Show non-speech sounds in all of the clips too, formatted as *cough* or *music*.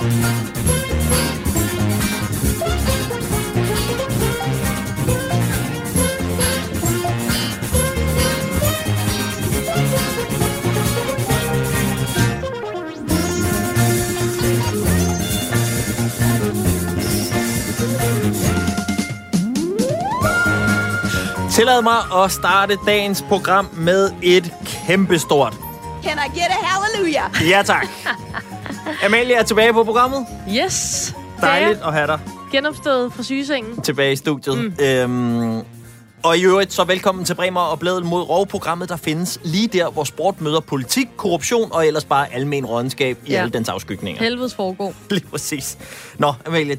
Tillad mig at starte dagens program med et kæmpestort. Can I get a hallelujah? Ja, tak. *laughs* Amalie er tilbage på programmet. Yes. Dejligt at have dig Genopstået fra sygesengen. tilbage i studiet. Mm. Øhm, og i øvrigt, så velkommen til Bremer og Bladet mod Rov-programmet, der findes lige der, hvor sport møder politik, korruption og ellers bare almen rådenskab i Ja. alle dens afskygninger. Helvedes foregår. *laughs* Lige præcis. Nå, Amalie,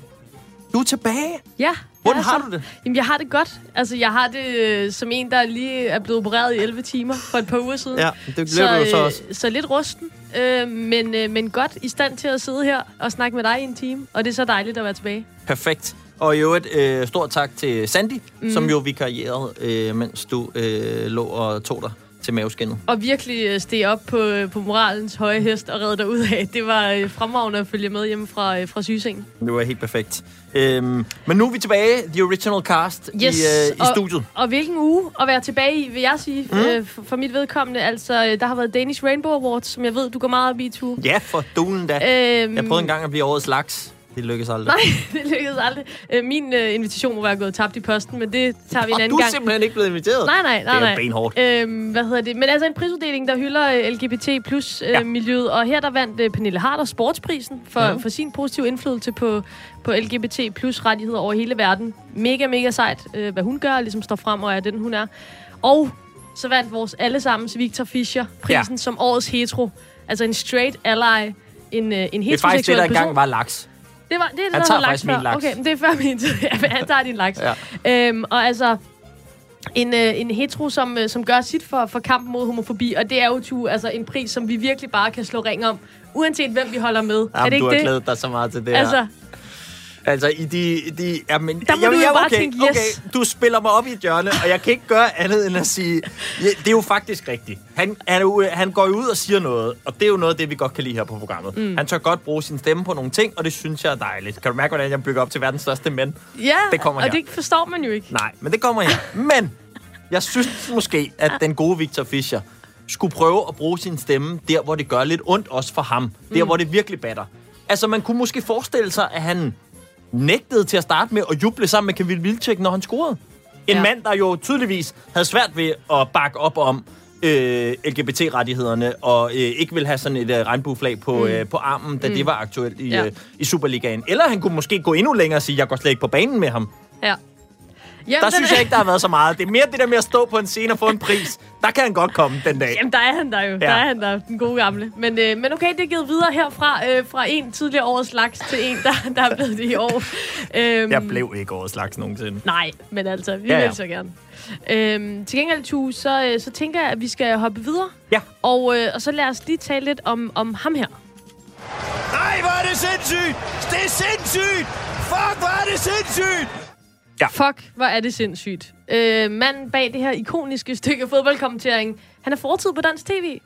du er tilbage. Ja. Hvordan er har så- du det? Jamen, jeg har det godt. Altså, jeg har det øh, som en, der lige er blevet opereret i 11 timer for et par uger siden. Ja, det blev du jo så øh, også. Så lidt rusten, øh, men, øh, men godt i stand til at sidde her og snakke med dig i en time. Og det er så dejligt at være tilbage. Perfekt. Og i øvrigt, øh, stort tak til Sandy, mm. som jo vikarierede, øh, mens du øh, lå og tog dig til maveskinnet. Og virkelig øh, steg op på, øh, på moralens høje hest og redde dig ud af. Det var øh, fremragende at følge med hjemme fra, fra sygesengen. Det var helt perfekt. Øhm, men nu er vi tilbage, the original cast, Yes, i, øh, i og- studiet. Og hvilken uge at være tilbage i, vil jeg sige, mm. øh, for, for mit vedkommende. Altså, der har været Danish Rainbow Awards, som jeg ved, du går meget op i, Tue. Ja, for dulen da. Øhm, Jeg prøvede engang at blive årets laks. Det lykkedes aldrig. Nej, *laughs* det lykkedes aldrig. Øh, min øh, invitation må være gået tabt i posten, men det tager vi en Og anden du er gang. simpelthen ikke blevet inviteret. Nej, nej, nej, Det er nej. benhårdt. Øhm, hvad hedder det? Men altså en prisuddeling, der hylder øh, LGBT plus øh, Ja. miljøet. Og her der vandt øh, Pernille Harder sportsprisen for, Mhm. for sin positive indflydelse på, på LGBT plus rettigheder over hele verden. Mega, mega sejt, øh, hvad hun gør, ligesom står frem og er den, hun er. Og så vandt vores allesammens Victor Fischer prisen Ja. som årets hetero. Altså en straight ally, en, øh, en Det er heteroseksuel faktisk det, der person. engang var laks. Det, var, det er det, Han der tager min laks. Okay, men det er før min tid. *laughs* Han tager din laks. Ja. Øhm, og altså, en, øh, en hetero, som, øh, som gør sit for, for kampen mod homofobi, og det er jo tu, altså, en pris, som vi virkelig bare kan slå ring om, uanset hvem vi holder med. er det Jamen, ikke du har det? glædet dig så meget til det her. Altså, i de... de ja, men, Der må du jo bare okay, tænke, yes. okay, du spiller mig op i et hjørne, og jeg kan ikke gøre andet end at sige... Ja, det er jo faktisk rigtigt. Han, han, jo, han går jo ud og siger noget, og det er jo noget af det, vi godt kan lide her på programmet. Mm. Han tør godt bruge sin stemme på nogle ting, og det synes jeg er dejligt. Kan du mærke, hvordan jeg bygger op til verdens største mænd? ja, Det kommer og her. det forstår man jo ikke. Nej, men det kommer her. Men jeg synes måske, at den gode Victor Fischer skulle prøve at bruge sin stemme der, hvor det gør lidt ondt også for ham. Der, hvor det virkelig batter. Altså, man kunne måske forestille sig, at han nægtede til at starte med at juble sammen med Kevin Wilczek, når han scorede. En ja. Mand, der jo tydeligvis havde svært ved at bakke op om øh, LGBT-rettighederne, og øh, ikke vil have sådan et øh, regnbueflag på, mm. øh, på armen, da mm. det var aktuelt i, Ja. øh, i Superligaen. Eller han kunne måske gå endnu længere og sige, jeg går slet ikke på banen med ham. Ja. Jamen, Der synes er- jeg ikke, der har været så meget. Det er mere det der med at stå på en scene og få en pris. Der kan han godt komme den dag. Jamen, der er han der jo. Ja. Der er han der, den gode gamle. Men, øh, men okay, det er givet videre herfra, øh, fra en tidligere årets laks til en, der, der er blevet det i år. Øhm, Jeg blev ikke årets slags nogensinde. Nej, men altså, vi ja, ja. vil så gerne. Øhm, til gengæld, Tue, så, øh, så tænker jeg, at vi skal hoppe videre. Ja. Og, øh, og så lad os lige tale lidt om, om ham her. Nej, hvor er det sindssygt! Det er sindssygt! Fuck, hvor er det sindssygt! Ja. Fuck, hvor er det sindssygt. Øh, manden bag det her ikoniske stykke fodboldkommentering, han er fortid på dansk tv.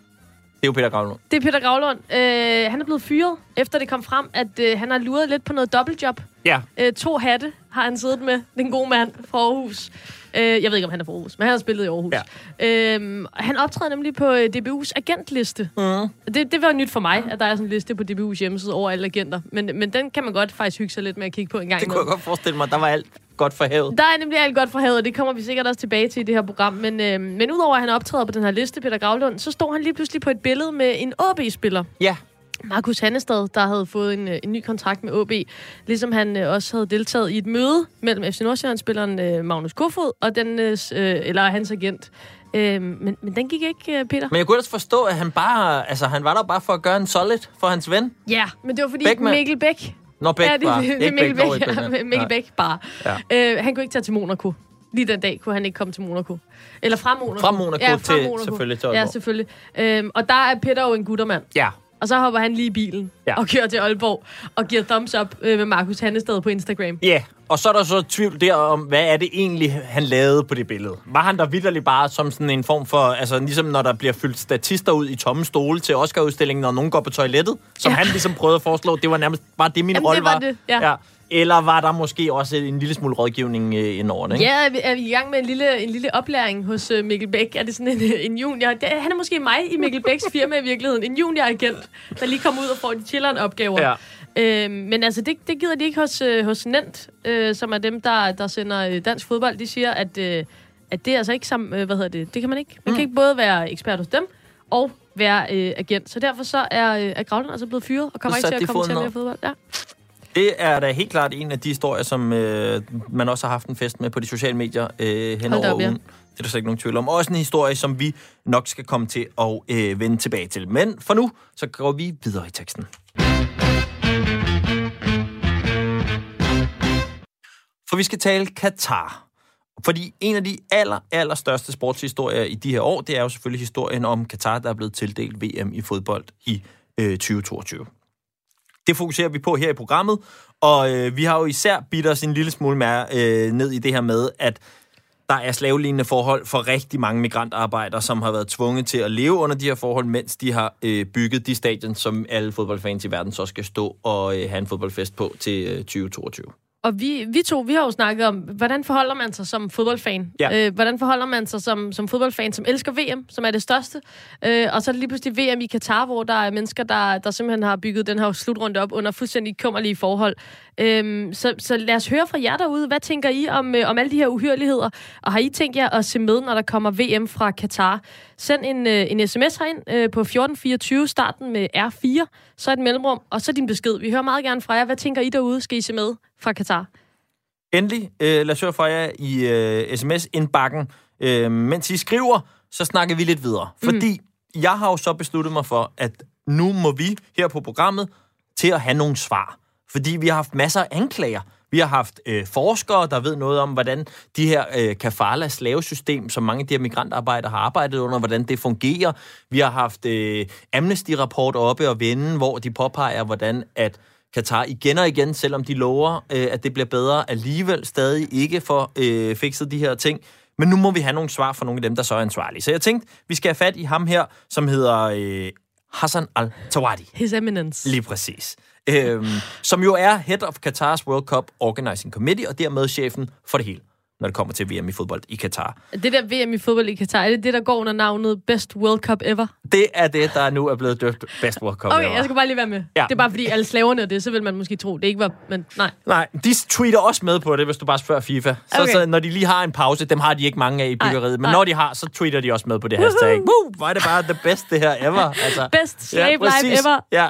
Det er jo Peter Gravlund. Det er Peter Gravlund. Øh, han er blevet fyret, efter det kom frem, at øh, han har luret lidt på noget dobbeltjob. Ja. Øh, to hatte har han siddet med, den gode mand fra Aarhus. Øh, jeg ved ikke, om han er fra Aarhus, men han har spillet i Aarhus. Ja. Øh, han optræder nemlig på øh, DBU's agentliste. Mm. Det, det var nyt for mig, at der er sådan en liste på DBU's hjemmeside over alle agenter. Men, men den kan man godt faktisk hygge sig lidt med at kigge på en gang Det kunne jeg godt forestille mig. Der var alt godt for havet. Der er nemlig alt godt fra havet, og det kommer vi sikkert også tilbage til i det her program. Men, øh, men udover at han optræder på den her liste, Peter Gravlund, så står han lige pludselig på et billede med en AB-spiller. Ja. Markus Hannestad, der havde fået en, øh, en ny kontrakt med OB, ligesom han øh, også havde deltaget i et møde mellem FC Nordsjælland-spilleren øh, Magnus Kofod og den, øh, øh, eller hans agent. Øh, men, men den gik ikke, øh, Peter. Men jeg kunne ellers forstå, at han bare... Altså, han var der bare for at gøre en solid for hans ven. Ja, men det var fordi Bækman. Mikkel Bæk... Nå, Bæk ja, det, bare. det, Ikke Mikkel Bæk, Bæk, ja. Mikkel. Bæk bare. Ja. Øh, han kunne ikke tage til Monaco. Lige den dag kunne han ikke komme til Monaco. Eller fra Monaco. Fra Monaco ja, til- selvfølgelig til Ja, Aalborg. selvfølgelig. Øhm, og der er Peter jo en guttermand. Ja. Og så hopper han lige i bilen Ja. ja. og kører til Aalborg og giver thumbs up øh, med Markus Hannestad på Instagram. Ja, og så er der så tvivl der om, hvad er det egentlig, han lavede på det billede? Var han der vidderligt bare som sådan en form for, altså ligesom når der bliver fyldt statister ud i tomme stole til Oscar-udstillingen, når nogen går på toilettet, som Ja. han ligesom prøvede at foreslå, det var nærmest bare det, min rolle var det, ja. Eller var der måske også en lille smule rådgivning øh, ind over det, ikke? Ja, er vi, er vi i gang med en lille, en lille oplæring hos øh, Mikkel Bæk? Er det sådan en, en junior? Det, han er måske mig i Mikkel Bæks firma i virkeligheden. En junioragent, der lige kommer ud og får de chilleren opgaver. Ja. Øhm, men altså, det, det gider de ikke hos, øh, hos Nent, øh, som er dem, der, der sender øh, dansk fodbold. De siger, at, øh, at det er altså ikke sammen... Øh, hvad hedder det? Det kan man ikke. Man mm. kan ikke både være ekspert hos dem og være øh, agent. Så derfor så er, øh, er Gravlund altså blevet fyret og kommer Så ikke til at komme til at mere fodbold. Ja. Det er da helt klart en af de historier, som øh, man også har haft en fest med på de sociale medier øh, hen over op, ja. ugen. Det er der slet ikke nogen tvivl om. Også en historie, som vi nok skal komme til at øh, vende tilbage til. Men for nu, så går vi videre i teksten. For vi skal tale Katar. Fordi en af de aller, aller største sportshistorier i de her år, det er jo selvfølgelig historien om Katar, der er blevet tildelt VM i fodbold i øh, 2022. Det fokuserer vi på her i programmet, og øh, vi har jo især bidt os en lille smule mere øh, ned i det her med, at der er slavelignende forhold for rigtig mange migrantarbejdere, som har været tvunget til at leve under de her forhold, mens de har øh, bygget de stadion, som alle fodboldfans i verden så skal stå og øh, have en fodboldfest på til øh, 2022. Og vi, vi to, vi har jo snakket om, hvordan forholder man sig som fodboldfan? Ja. Øh, hvordan forholder man sig som, som fodboldfan, som elsker VM, som er det største? Øh, og så er det lige pludselig VM i Katar, hvor der er mennesker, der, der simpelthen har bygget den her slutrunde op under fuldstændig kummerlige forhold. Øh, så, så lad os høre fra jer derude. Hvad tænker I om, øh, om alle de her uhyreligheder? Og har I tænkt jer at se med, når der kommer VM fra Katar? Send en, øh, en sms herind øh, på 1424, starten med R4, så et mellemrum, og så din besked. Vi hører meget gerne fra jer. Hvad tænker I derude? Skal I se med fra Katar? Endelig, øh, lad os høre fra jer i øh, sms-indbakken. Øh, mens I skriver, så snakker vi lidt videre. Fordi jeg har jo så besluttet mig for, at nu må vi her på programmet til at have nogle svar. Fordi vi har haft masser af anklager. Vi har haft øh, forskere, der ved noget om, hvordan de her øh, kafala slavesystem, som mange af de her migrantarbejdere har arbejdet under, hvordan det fungerer. Vi har haft øh, Amnesty-rapport oppe og vende, hvor de påpeger, hvordan at Katar igen og igen, selvom de lover, øh, at det bliver bedre, alligevel stadig ikke får øh, fikset de her ting. Men nu må vi have nogle svar fra nogle af dem, der så er ansvarlige. Så jeg tænkte, vi skal have fat i ham her, som hedder øh, Hassan Al-Tawadi. His Eminence. Lige præcis. Øhm, som jo er Head of Qatars World Cup Organizing Committee, og dermed chefen for det hele, når det kommer til VM i fodbold i Katar. Det der VM i fodbold i Katar, er det det, der går under navnet Best World Cup Ever? Det er det, der nu er blevet døbt Best World Cup. Okay, ever. jeg skal bare lige være med. Ja. Det er bare fordi alle slaverne er det, så vil man måske tro, det ikke var... Men nej. Nej, de tweeter også med på det, hvis du bare spørger FIFA. Så, Okay. så når de lige har en pause, dem har de ikke mange af i byggeriet, men nej. når de har, så tweeter de også med på det hashtag. Woo, hvor er det bare the best, det her ever. Altså, Best slave life præcis. ever. Ja.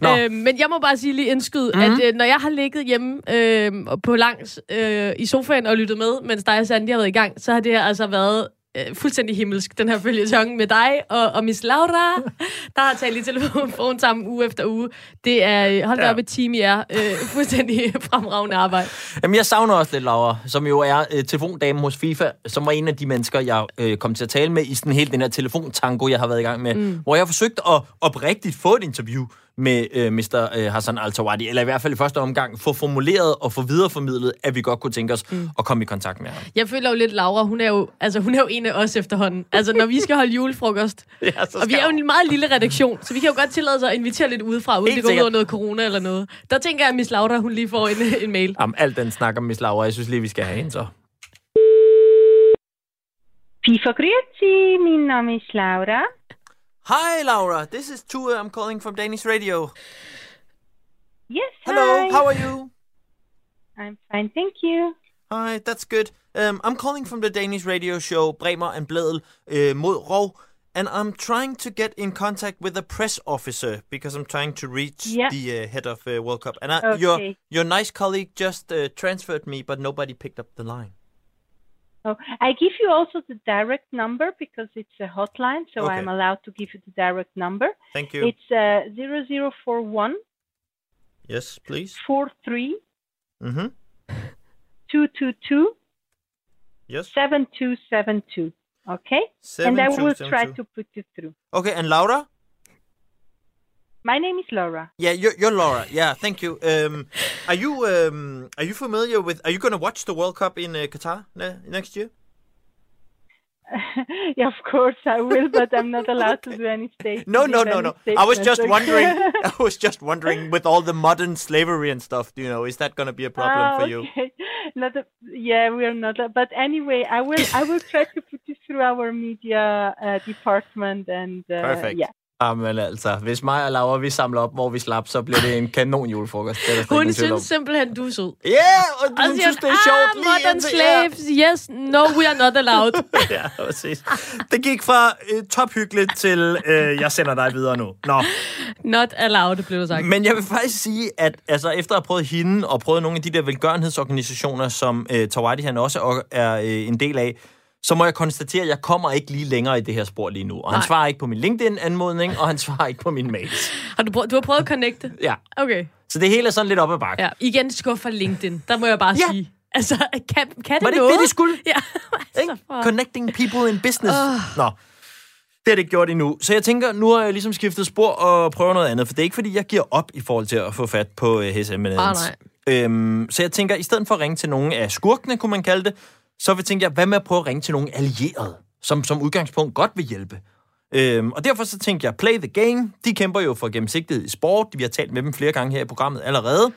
Nå. Mhm. Øh, men jeg må bare sige lige indskyde, mm-hmm. at øh, når jeg har ligget hjemme øh, på langs øh, i sofaen og lyttet med, mens dig og Sandy har været i gang, så har det her altså været øh, fuldstændig himmelsk, den her følgetong med dig og, og Miss Laura, *laughs* der har talt i telefon sammen uge efter uge. Det er, øh, hold da Ja. op et team, I er. Øh, fuldstændig *laughs* fremragende arbejde. Jamen, jeg savner også lidt Laura, som jo er øh, telefondame hos FIFA, som var en af de mennesker, jeg øh, kom til at tale med i sådan helt den her telefontango, jeg har været i gang med, mm. hvor jeg har forsøgt at oprigtigt få et interview med øh, Mr. Øh, Hassan Al-Tawadi, eller i hvert fald i første omgang få formuleret og få videreformidlet, at vi godt kunne tænke os mm. at komme i kontakt med ham. Jeg føler jo lidt, Laura, hun er jo, altså, hun er jo en af os efterhånden. Altså, når vi skal holde julefrokost, *laughs* Ja, så og vi er jo en meget lille redaktion, så vi kan jo godt tillade os at invitere lidt udefra, uden Helt det går ud over noget corona eller noget. Der tænker jeg, at Miss Laura, hun lige får en, en mail. Jamen, alt den snak om Miss Laura, jeg synes lige, vi skal have hende så. FIFA Grüezi, min name ist Laura. Hi, Laura. This is Tue. I'm calling from Danish Radio. Yes, Hello. hi. How are you? I'm fine, thank you. Hi, that's good. Um, I'm calling from the Danish radio show Bremer and Bledel uh, mod Rov, and I'm trying to get in contact with a press officer because I'm trying to reach Yeah. the uh, head of uh, World Cup. And I, your Okay. your nice colleague just uh, transferred me, but nobody picked up the line. Oh, I give you also the direct number because it's a hotline, so Okay. I'm allowed to give you the direct number. Thank you. It's uh, 0041 yes, please. 43 Mm-hmm. 222 Yes. 7272. Okay? and I will try 7272. to put you through. Okay, and Laura? My name is Laura. Yeah, you're, you're Laura. Yeah, thank you. Um, are you um, are you familiar with? Are you going to watch the World Cup in uh, Qatar ne- next year? *laughs* yeah, of course I will, but I'm not *laughs* allowed to do any state. No, no, no, no. I was just wondering. *laughs* I was just wondering, with all the modern slavery and stuff, you know, is that going to be a problem Ah, for you? okay. Not a, yeah, we are not. But anyway, I will. I will try to put this through our media uh, department, and uh, Perfect. yeah. Jamen altså, hvis mig og Laura, vi samler op, hvor vi slap, så bliver det en *laughs* kanon julefrokost. Det er Hun synes simpelthen, du er sød. Ja, yeah, og Og hun siger, synes, det er ah, sjovt. lige modern slaves, yes, no, we are not allowed. Ja, *laughs* ja, præcis. Det gik fra øh, tophyggeligt til, øh, jeg sender dig videre nu. Nå, not allowed, blev der sagt. men jeg vil faktisk sige, at altså, efter at have prøvet hende, og prøvet nogle af de der velgørenhedsorganisationer, som øh, Tawadi han også er øh, en del af, så må jeg konstatere, at jeg kommer ikke lige længere i det her spor lige nu. Og han Nej. svarer ikke på min LinkedIn-anmodning, og han svarer ikke på mine mails. *laughs* Har du, prøvet, du har prøvet at connecte? *laughs* Ja, Okay. så det hele er sådan lidt op ad bakke. Ja, igen skuffer LinkedIn. Der må jeg bare *laughs* Ja. sige. Altså, kan, kan det Var det noget? det, de skulle? Ja, altså, for... Connecting people in business. Nå, det har det ikke gjort endnu. Så jeg tænker, nu har jeg ligesom skiftet spor og prøver noget andet. For det er ikke, fordi jeg giver op i forhold til at få fat på uh, HSM. Ah, Øhm, så jeg tænker, i stedet for at ringe til nogle af skurkene, kunne man kalde det, så vil tænke jeg, hvad med at prøve at ringe til nogle allierede, som som udgangspunkt godt vil hjælpe. Øhm, og derfor så tænker jeg, play the game. De kæmper jo for gennemsigtighed i sport. Vi har talt med dem flere gange her i programmet allerede.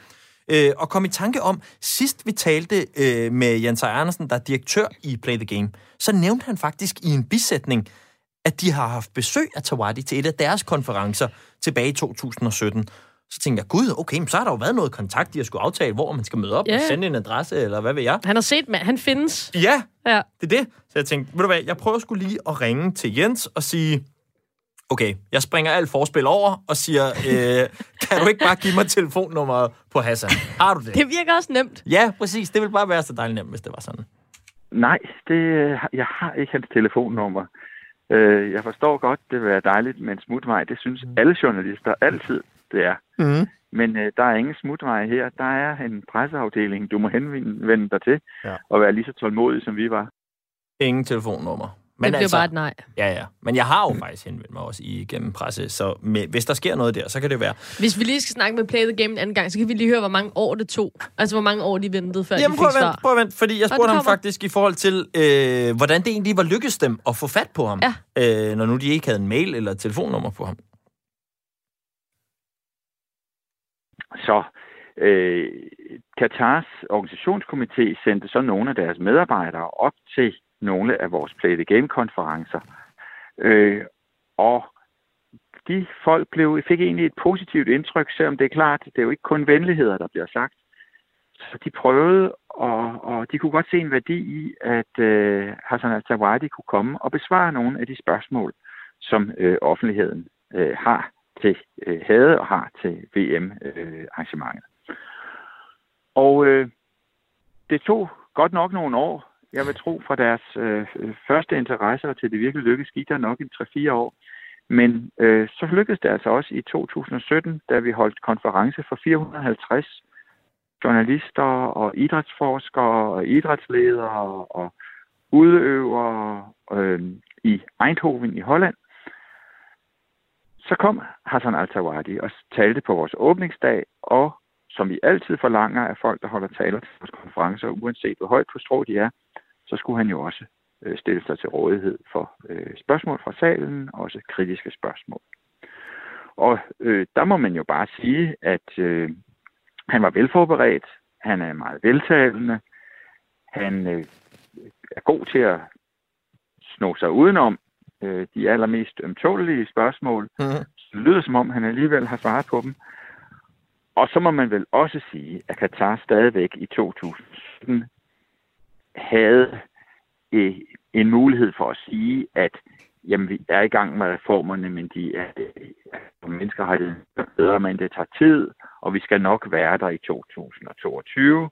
Øh, og kom i tanke om, sidst vi talte øh, med Jens Ejr Andersen, der er direktør i Play the Game, så nævnte han faktisk i en bisætning, at de har haft besøg af Tawadi til et af deres konferencer tilbage i 2017. Så tænkte jeg, gud, okay, men så har der jo været noget kontakt, de har skulle aftale, hvor man skal møde op Ja. og sende en adresse, eller hvad ved jeg. Han har set, mand. Han findes. Ja, Ja. det er det. Så jeg tænkte, ved du hvad, jeg prøver skulle lige at ringe til Jens og sige, okay, jeg springer alt forspil over og siger, øh, *laughs* kan du ikke bare give mig telefonnummeret på Hassan? Har du det? Det virker også nemt. Ja, præcis. Det ville bare være så dejligt nemt, hvis det var sådan. Nej, det, jeg har ikke hans telefonnummer. Øh, Jeg forstår godt, det vil være dejligt med en smutvej. Det synes alle journalister altid, det er. Mm. Men øh, der er ingen smutvej her. Der er en presseafdeling, du må henvende dig til, Ja. og være lige så tålmodig, som vi var. Ingen telefonnummer. Men det bliver bare et nej. Ja, ja. Men jeg har jo faktisk henvendt mig også igennem presse, så med, hvis der sker noget der, så kan det være... Hvis vi lige skal snakke med Play the Game en anden gang, så kan vi lige høre, hvor mange år det tog. Altså, hvor mange år de ventede, før Jamen, de prøv fik at svar. vente, prøv at vente, fordi jeg spurgte ham faktisk i forhold til, øh, hvordan det egentlig var lykkedes dem at få fat på ham, Ja. øh, når nu de ikke havde en mail eller et telefonnummer på ham. Så øh, Katars organisationskomité sendte så nogle af deres medarbejdere op til nogle af vores Play the Game-konferencer. Øh, og de folk blev, fik egentlig et positivt indtryk, selvom det er klart, det er jo ikke kun venligheder, der bliver sagt. Så de prøvede, og, og de kunne godt se en værdi i, at øh, Hassan al-Tawadi kunne komme og besvare nogle af de spørgsmål, som øh, offentligheden øh, har til øh, havde og har til VM-arrangementet. Øh, og øh, det tog godt nok nogle år. Jeg vil tro fra deres øh, første interesser til det virkelig lykkedes, gik der nok en 3-4 år. Men øh, så lykkedes det altså også i 2017, da vi holdt konference for 450 journalister og idrætsforskere og idrætsledere og udøvere øh, i Eindhoven i Holland. Så kom Hassan al-Tawadi og talte på vores åbningsdag, og som vi altid forlanger af folk, der holder taler til vores konferencer, uanset hvor højt på strå de er, så skulle han jo også øh, stille sig til rådighed for øh, spørgsmål fra salen, også kritiske spørgsmål. Og øh, der må man jo bare sige, at øh, han var velforberedt, han er meget veltalende, han øh, er god til at sno sig udenom øh, de allermest ømtålige spørgsmål. Mm-hmm. Det lyder som om, han alligevel har svaret på dem. Og så må man vel også sige, at Katar stadigvæk i 2017 havde øh, en mulighed for at sige, at jamen, vi er i gang med reformerne, men de er, øh, menneskerettigheden er bedre, men det tager tid, og vi skal nok være der i 2022.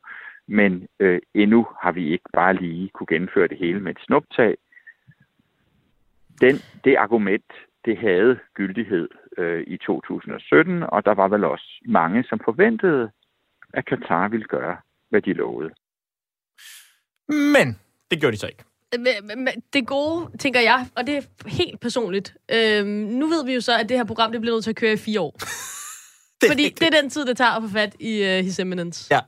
Men øh, endnu har vi ikke bare lige kunne gennemføre det hele med et snuptag. Den, det argument, det havde gyldighed øh, i 2017, og der var vel også mange, som forventede, at Katar ville gøre, hvad de lovede. Men det gjorde de så ikke. men- men det gode, tænker jeg, og det er helt personligt. Øhm, nu ved vi jo så, at det her program det bliver nødt til at køre i fire år. *laughs* Det fordi rigtigt. det er den tid, det tager at få fat i uh, His Eminence. Ja.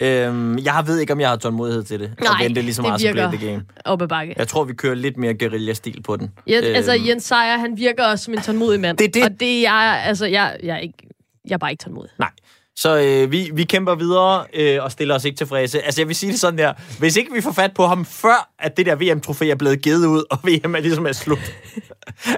Øhm, jeg ved ikke, om jeg har tålmodighed til det. Nej, at vente lige så det meget som virker- the Game. Op ad bakke. Jeg tror, vi kører lidt mere guerilla-stil på den. Ja, altså, Øhm, Jens Sejer, han virker også som en tålmodig mand. Det det. Og det er jeg, altså, jeg, jeg, er ikke, jeg er bare ikke tålmodig. Nej. Så øh, vi, vi kæmper videre øh, og stiller os ikke tilfredse. Altså, jeg vil sige det sådan der. Hvis ikke vi får fat på ham, før at det der VM-trofæ er blevet givet ud, og *laughs* VM er ligesom er slut.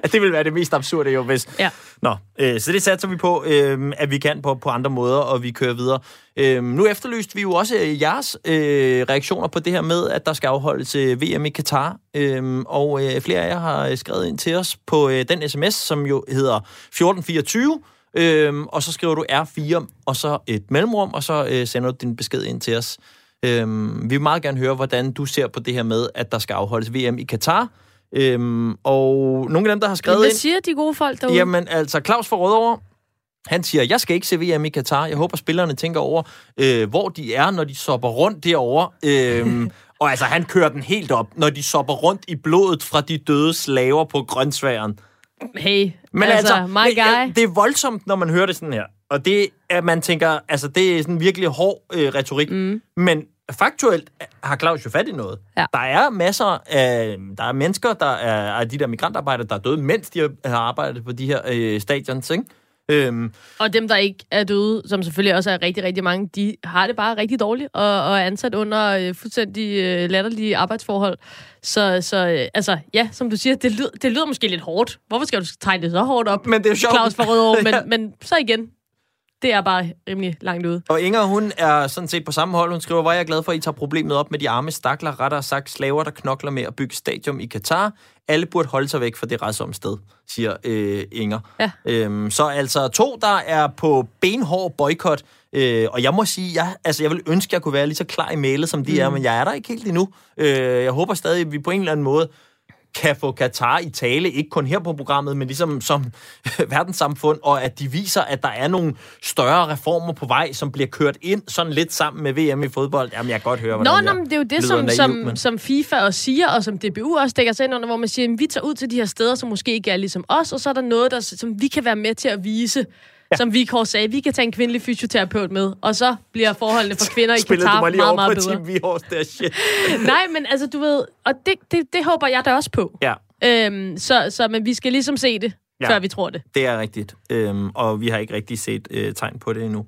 at *laughs* det vil være det mest absurde jo, hvis... Ja. Nå, øh, så det satser vi på, øh, at vi kan på, på andre måder, og vi kører videre. Øh, nu efterlyste vi jo også øh, jeres øh, reaktioner på det her med, at der skal afholdes øh, VM i Katar. Øh, og øh, flere af jer har øh, skrevet ind til os på øh, den sms, som jo hedder 1424. Øhm, og så skriver du R4, og så et mellemrum, og så øh, sender du din besked ind til os. Øhm, vi vil meget gerne høre, hvordan du ser på det her med, at der skal afholdes VM i Katar. Øhm, og nogle af dem, der har skrevet Hvad ind... siger de gode folk derude? Jamen, altså, Claus fra Rødovre, han siger, jeg skal ikke se VM i Katar. Jeg håber, spillerne tænker over, øh, hvor de er, når de sopper rundt derovre. Øhm, *laughs* og altså, han kører den helt op, når de sopper rundt i blodet fra de døde slaver på grøntsværen. Hey, Men altså, altså, my det, guy. ja, det er voldsomt, når man hører det sådan her. Og det er, man tænker, altså det er sådan virkelig hård øh, retorik. Mm. Men faktuelt har Claus jo fat i noget. Ja. Der er masser af, der er mennesker, der er, er de der migrantarbejdere, der er døde, mens de har- har arbejdet på de her øh, stadions, ikke? Øhm, Og dem, der ikke er døde, som selvfølgelig også er rigtig, rigtig mange, de har det bare rigtig dårligt og, og er ansat under øh, fuldstændig øh, latterlige arbejdsforhold. Så, så øh, altså, ja, som du siger, det lyder, det lyder måske lidt hårdt. Hvorfor skal du tegne det så hårdt op, men det er jo sjovt. Claus fra Rødovre? *laughs* Men, Ja. men så igen, det er bare rimelig langt ude. Og Inger, hun er sådan set på samme hold. Hun skriver, hvor er jeg glad for, at I tager problemet op med de arme stakler, rettere sagt slaver, der knokler med at bygge stadion i Katar. Alle burde holde sig væk fra det rejsomme sted, siger øh, Inger. Ja. Øhm, så altså to, der er på benhård boykot. Øh, og jeg må sige, jeg, altså, jeg vil ønske, at jeg kunne være lige så klar i mailet, som de mm. er, men jeg er der ikke helt endnu. Øh, jeg håber stadig, at vi på en eller anden måde kan få Katar i tale, ikke kun her på programmet, men ligesom som *laughs* verdenssamfund, og at de viser, at der er nogle større reformer på vej, som bliver kørt ind sådan lidt sammen med VM i fodbold. Jamen, jeg kan godt høre, Nå, hvordan nå, jeg men det er jo det, som, naiv, som, men- som FIFA også siger, og som DBU også dækker sig ind under, hvor man siger, at vi tager ud til de her steder, som måske ikke er ligesom os, og så er der noget, der, som vi kan være med til at vise. Ja. Som vi kort sagde, vi kan tage en kvindelig fysioterapeut med, og så bliver forholdene for kvinder i *laughs* Katar du meget, meget på bedre. Team Vihors der shit. *laughs* Nej, men altså, du ved, og det, det, det håber jeg da også på. Ja, Øhm, så, så, men vi skal ligesom se det, ja. før vi tror det. det er rigtigt. Øhm, og vi har ikke rigtig set øh, tegn på det endnu.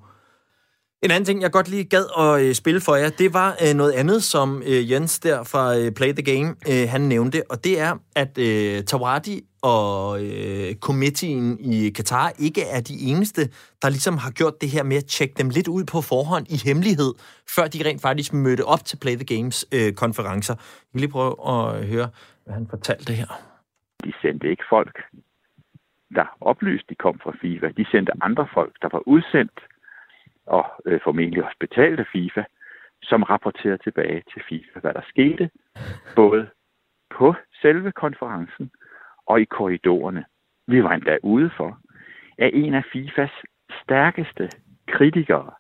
En anden ting, jeg godt lige gad at øh, spille for jer, det var øh, noget andet, som øh, Jens der fra øh, Play the Game, øh, han nævnte, og det er, at øh, Tawadi og øh, committeen i Katar ikke er de eneste, der ligesom har gjort det her med at tjekke dem lidt ud på forhånd i hemmelighed, før de rent faktisk mødte op til Play the Games øh, konferencer. Jeg kan lige prøve at øh, høre, hvad han fortalte her. De sendte ikke folk, der oplyste, de kom fra FIFA. De sendte andre folk, der var udsendt og øh, formentlig også betalt af FIFA, som rapporterede tilbage til FIFA, hvad der skete, både på selve konferencen og i korridorerne. Vi var endda ude for, at en af FIFAs stærkeste kritikere,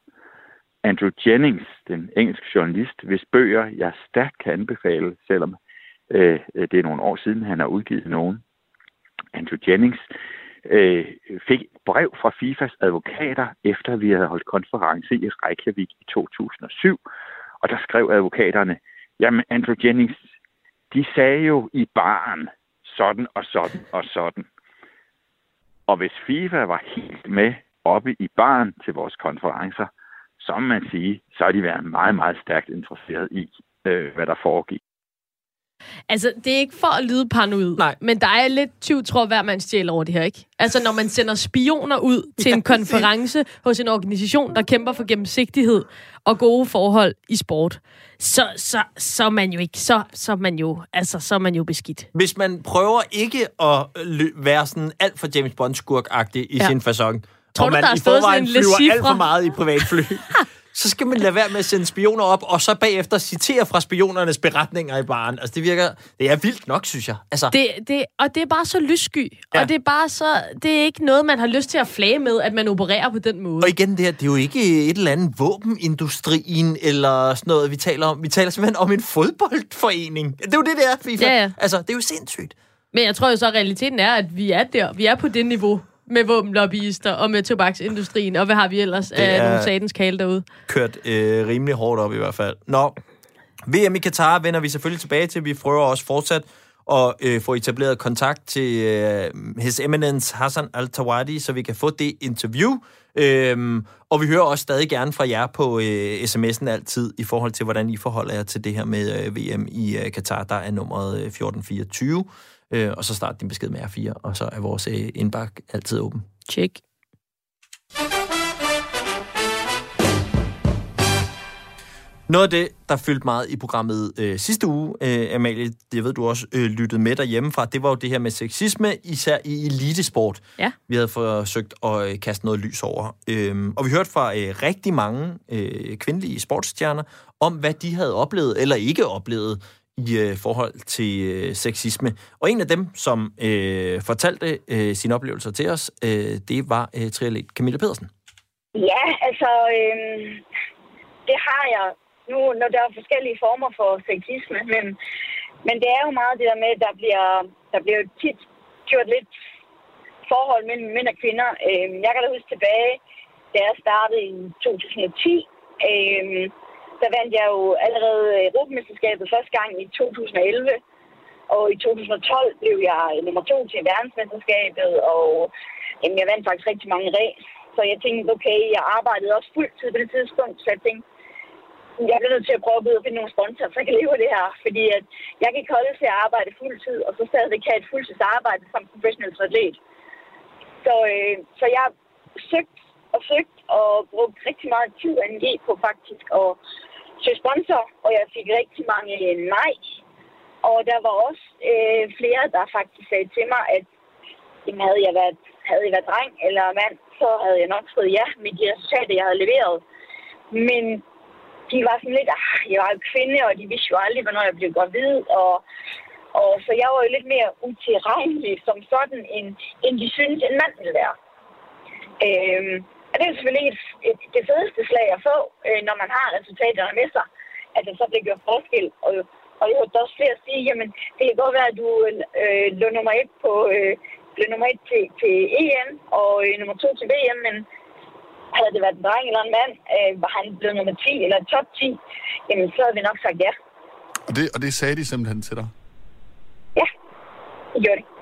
Andrew Jennings, den engelske journalist, hvis bøger jeg stærkt kan anbefale, selvom øh, det er nogle år siden, han har udgivet nogen. Andrew Jennings øh, fik brev fra FIFAs advokater, efter vi havde holdt konference i Reykjavik i 2007. Og der skrev advokaterne, jamen Andrew Jennings, de sagde jo i baren sådan og sådan og sådan. Og hvis FIFA var helt med oppe i baren til vores konferencer, så må man sige, så har de været meget, meget stærkt interesseret i, øh, hvad der foregik. Altså, det er ikke for at lyde paranoid, Nej. men der er lidt tyv, tror hver man stjæler over det her, ikke? Altså, når man sender spioner ud *laughs* til en konference hos en organisation, der kæmper for gennemsigtighed og gode forhold i sport, så, så, så er man jo ikke, så, så er man jo, altså, så er man jo beskidt. hvis man prøver ikke at være sådan alt for James Bond skurk i ja. Sin fasong, Tror og du, man der har i forvejen sådan en flyver alt for meget i privatfly, *laughs* så skal man lade være med at sende spioner op, og så bagefter citere fra spionernes beretninger i baren. Altså, det virker... Det er vildt nok, synes jeg. Altså, Det, det, og det er bare så lyssky. Ja. Og det er bare så... Det er ikke noget, man har lyst til at flage med, at man opererer på den måde. Og igen, det her, det er jo ikke et eller andet våbenindustrien eller sådan noget, vi taler om. Vi taler simpelthen om en fodboldforening. Det er jo det, det er, FIFA. Ja, ja. Altså, det er jo sindssygt. Men jeg tror jo så, at realiteten er, at vi er der. Vi er på det niveau med våbenlobbyister og med tobaksindustrien, og hvad har vi ellers af er- nogle satans kale derude? Kørt øh, rimelig hårdt op i hvert fald. Nå, VM i Katar vender vi selvfølgelig tilbage til. Vi prøver også fortsat at øh, få etableret kontakt til øh, His Eminence Hassan Al-Tawadi, så vi kan få det interview. Øhm, og vi hører også stadig gerne fra jer på øh, sms'en altid, i forhold til, hvordan I forholder jer til det her med øh, VM i øh, Katar. Der er nummeret øh, 1424, øh, og så start din besked med R4, og så er vores øh, indbakke altid åben. Check. Noget af det, der fyldte meget i programmet øh, sidste uge, øh, Amalie, det ved du også øh, lyttede med derhjemmefra, det var jo det her med sexisme, især i elitesport. Ja. Vi havde forsøgt at øh, kaste noget lys over. Øhm, og vi hørte fra øh, rigtig mange øh, kvindelige sportsstjerner om, hvad de havde oplevet eller ikke oplevet i øh, forhold til øh, sexisme. Og en af dem, som øh, fortalte øh, sine oplevelser til os, øh, det var øh, triatlet Camilla Pedersen. Ja, altså, øh, det har jeg nu, når der er forskellige former for sexisme, men, men det er jo meget det der med, at der bliver, der bliver tit gjort lidt forhold mellem mænd og kvinder. Øh, jeg kan da huske tilbage, da jeg startede i 2010, øh, der vandt jeg jo allerede Europamesterskabet første gang i 2011, og i 2012 blev jeg nummer to til verdensmesterskabet, og jamen, jeg vandt faktisk rigtig mange ræs. Så jeg tænkte, okay, jeg arbejdede også fuldtid på det tidspunkt, så jeg tænkte, jeg bliver nødt til at prøve at finde nogle sponsorer, så jeg kan leve af det her. Fordi at jeg kan ikke holde til at arbejde fuldtid, og så stadigvæk have et fuldtidsarbejde som professionel atlet. Så, øh, så jeg søgte og søgte og brugte rigtig meget tid og energi på faktisk at søge sponsor, og jeg fik rigtig mange øh, nej. Og der var også øh, flere, der faktisk sagde til mig, at jamen, havde, jeg været, havde jeg været dreng eller mand, så havde jeg nok fået ja med de resultater, jeg havde leveret. Men de var sådan lidt, ah, jeg var jo kvinde, og de vidste jo aldrig, hvornår jeg blev gravid, og, og så jeg var jo lidt mere utilregnelig som sådan, end, end de synes, en mand ville være. Øhm, og det er selvfølgelig et, et, det fedeste slag at få, øh, når man har resultaterne med sig, at det så bliver gjort forskel. Og, og jeg hørte også flere sige, jamen, det kan godt være, at du øh, lå nummer et på, øh, blev nummer et til, til EM, og øh, nummer to til VM, men havde det været en dreng eller en mand, øh, var han blevet nummer 10 eller top 10, jamen så havde vi nok sagt ja. Og det, og det sagde de simpelthen til dig? Ja, det gjorde det.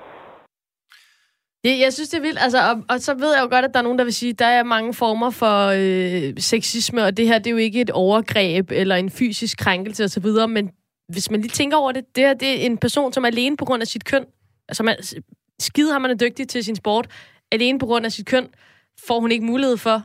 Jeg, jeg synes, det er vildt. Altså, og, og så ved jeg jo godt, at der er nogen, der vil sige, at der er mange former for øh, sexisme, og det her det er jo ikke et overgreb eller en fysisk krænkelse osv., men hvis man lige tænker over det, det her det er en person, som alene på grund af sit køn, altså man, skide har man er dygtig til sin sport, alene på grund af sit køn, får hun ikke mulighed for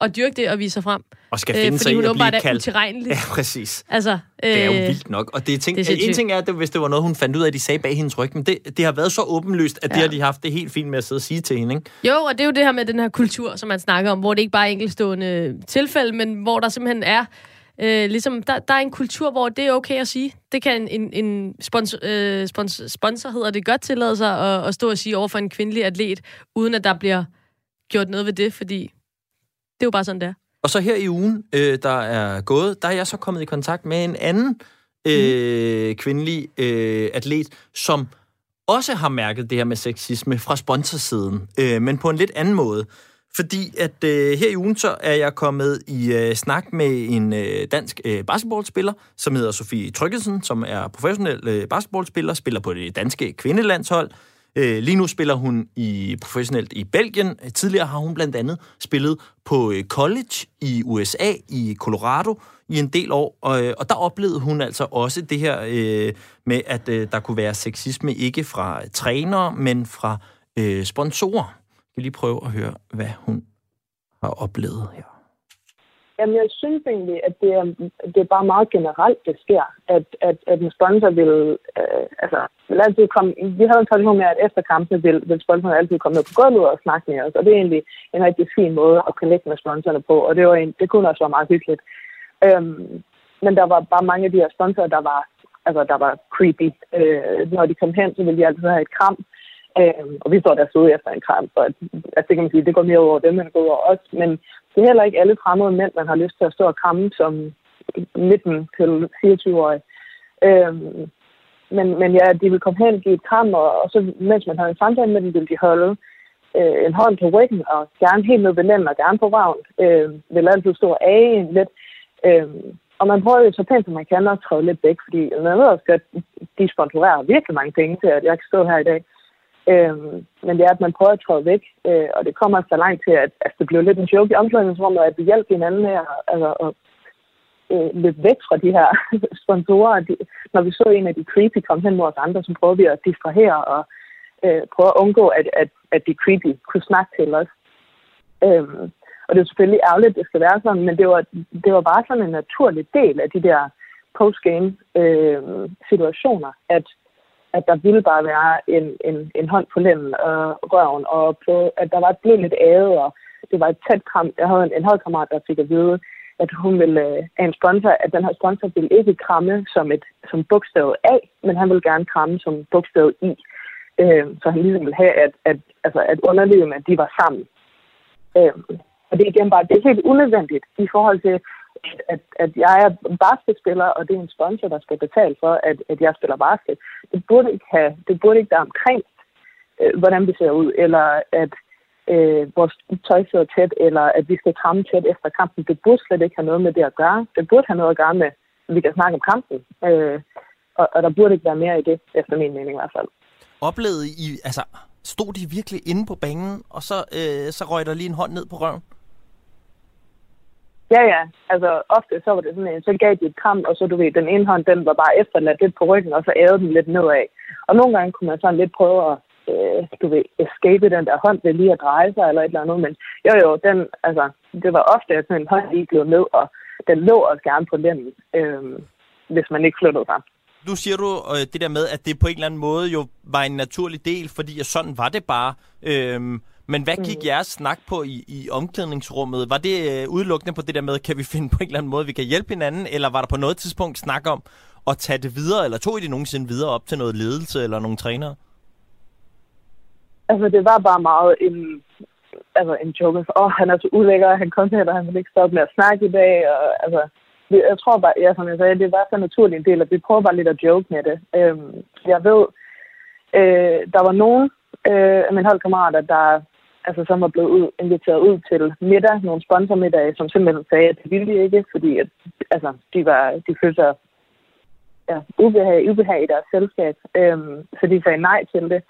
at dyrke det og vise sig frem. Og skal Øh, finde sig fordi i at blive kaldt. utilregnelig. Ja, præcis. Altså, øh, Det er jo vildt nok. Og det er ting, det er en ting er, at det, hvis det var noget, hun fandt ud af, at de sagde bag hendes ryg, men det, det har været så åbenlyst, at ja. det har de haft det helt fint med at sidde og sige til hende. Ikke? Jo, og det er jo det her med den her kultur, som man snakker om, hvor det ikke bare er enkeltstående tilfælde, men hvor der simpelthen er Øh, ligesom, der, der er en kultur, hvor det er okay at sige. Det kan en, en, en sponsor, øh, sponsor, sponsor, hedder det, godt tillade sig at, at stå og sige over for en kvindelig atlet, uden at der bliver gjort noget ved det, fordi er jo bare sådan, det er. Og så her i ugen, øh, der er gået, der er jeg så kommet i kontakt med en anden øh, kvindelig øh, atlet, som også har mærket det her med sexisme fra sponsorsiden, øh, men på en lidt anden måde. Fordi at øh, her i ugen, så er jeg kommet i øh, snak med en øh, dansk øh, basketballspiller, som hedder Sofie Tryggesen, som er professionel øh, basketballspiller, spiller på det danske kvindelandshold. Øh, lige nu spiller hun i professionelt i Belgien. Tidligere har hun blandt andet spillet på øh, college i USA, i Colorado, i en del år. Og, øh, og der oplevede hun altså også det her øh, med, at øh, der kunne være sexisme ikke fra øh, trænere, men fra øh, sponsorer. Vi lige prøve at høre, hvad hun har oplevet her. Jamen, jeg synes egentlig, at det er, det er bare meget generelt, det sker, at, at, at en sponsor vil, øh, altså, vil altid komme, vi havde en tradition med, at efter kampene vil, vil sponsoren altid komme ned på gulvet og snakke med os, og det er egentlig en rigtig fin måde at connecte med sponsorerne på, og det, var en, det kunne også være meget hyggeligt. Øhm, men der var bare mange af de her sponsorer, der var, altså, der var creepy. Øh, når de kom hen, så ville de altid have et kram, øh, og vi står der så efter en kram, så at, altså, det kan man sige, det går mere over dem, end det går over os, men det er heller ikke alle fremmede mænd, man har lyst til at stå og kramme som 19 til 24-årig. Øh, men, men ja, de vil komme hen, give et kram, og, og så mens man har en samtale med dem, vil de holde øh, en hånd på ryggen, og gerne helt ned ved lænden, og gerne på vagn. Øh, vil altid stå af en lidt. Øh, og man prøver jo så pænt, som man kan, at træde lidt væk, fordi man ved også, at de sponsorerer virkelig mange penge til, at jeg kan stå her i dag. Øhm, men det er, at man prøver at træde væk, øh, og det kommer så langt til, at altså, det blev lidt en joke i omklædningsrummet, at vi hjælper hinanden med at, altså, at øh, løbe væk fra de her *laughs* sponsorer. De, når vi så en af de creepy komme hen mod os andre, så prøver vi at distrahere og øh, prøve at undgå, at, at, at de creepy kunne snakke til os. Øhm, og det er selvfølgelig ærgerligt, at det skal være sådan, men det var, det var bare sådan en naturlig del af de der postgame øh, situationer, at at der ville bare være en, en, en hånd på lænden og røven, og på, at der var et blevet lidt æde, og det var et tæt kram. Jeg havde en, en holdkammerat, der fik at vide, at hun ville øh, af en sponsor, at den her sponsor ville ikke kramme som et som bogstav A, men han ville gerne kramme som bogstav I. Øh, så han ligesom ville have, at, at, altså, at underlevende, at de var sammen. Øh, og det er igen bare, det er helt unødvendigt i forhold til, at, at jeg er basketspiller, og det er en sponsor, der skal betale for, at, at jeg spiller basket. Det burde ikke, have, det burde ikke være omkring, øh, hvordan vi ser ud, eller at øh, vores tøj sidder tæt, eller at vi skal kramme tæt efter kampen. Det burde slet ikke have noget med det at gøre. Det burde have noget at gøre med, at vi kan snakke om kampen. Øh, og, og der burde ikke være mere i det, efter min mening i hvert fald. Oplevede I, altså, stod de virkelig inde på banen, og så, øh, så røg der lige en hånd ned på røven? Ja, ja. Altså, ofte så var det sådan en, så gav de et kram, og så, du ved, den ene hånd, den var bare efterladt lidt på ryggen, og så ærede den lidt nedad. Og nogle gange kunne man sådan lidt prøve at, øh, du ved, escape den der hånd ved lige at dreje sig, eller et eller andet. Men jo, jo, den, altså, det var ofte, at sådan en hånd lige blev ned, og den lå også gerne på lænden, øh, hvis man ikke flyttede sig. Nu siger du øh, det der med, at det på en eller anden måde jo var en naturlig del, fordi sådan var det bare. Øh, men hvad gik mm. jeres snak på i, i omklædningsrummet? Var det øh, udelukkende på det der med, kan vi finde på en eller anden måde, vi kan hjælpe hinanden? Eller var der på noget tidspunkt snak om at tage det videre? Eller tog I det nogensinde videre op til noget ledelse eller nogle trænere? Altså, det var bare meget en, altså, en joke. Åh, oh, han er så ulækker, han kom her, og han vil ikke stoppe med at snakke i dag. Og, altså, jeg tror bare, ja, som jeg sagde, det var så naturligt en del, at vi prøver bare lidt at joke med det. Øhm, jeg ved, øh, der var nogen øh, af mine holdkammerater, der altså, som var blevet ud, inviteret ud til middag, nogle sponsormiddage, som simpelthen sagde, at det ville de ikke, fordi at, altså, de, var, de følte sig ja, ubehag, ubehag i deres selskab, øhm, så de sagde nej til det.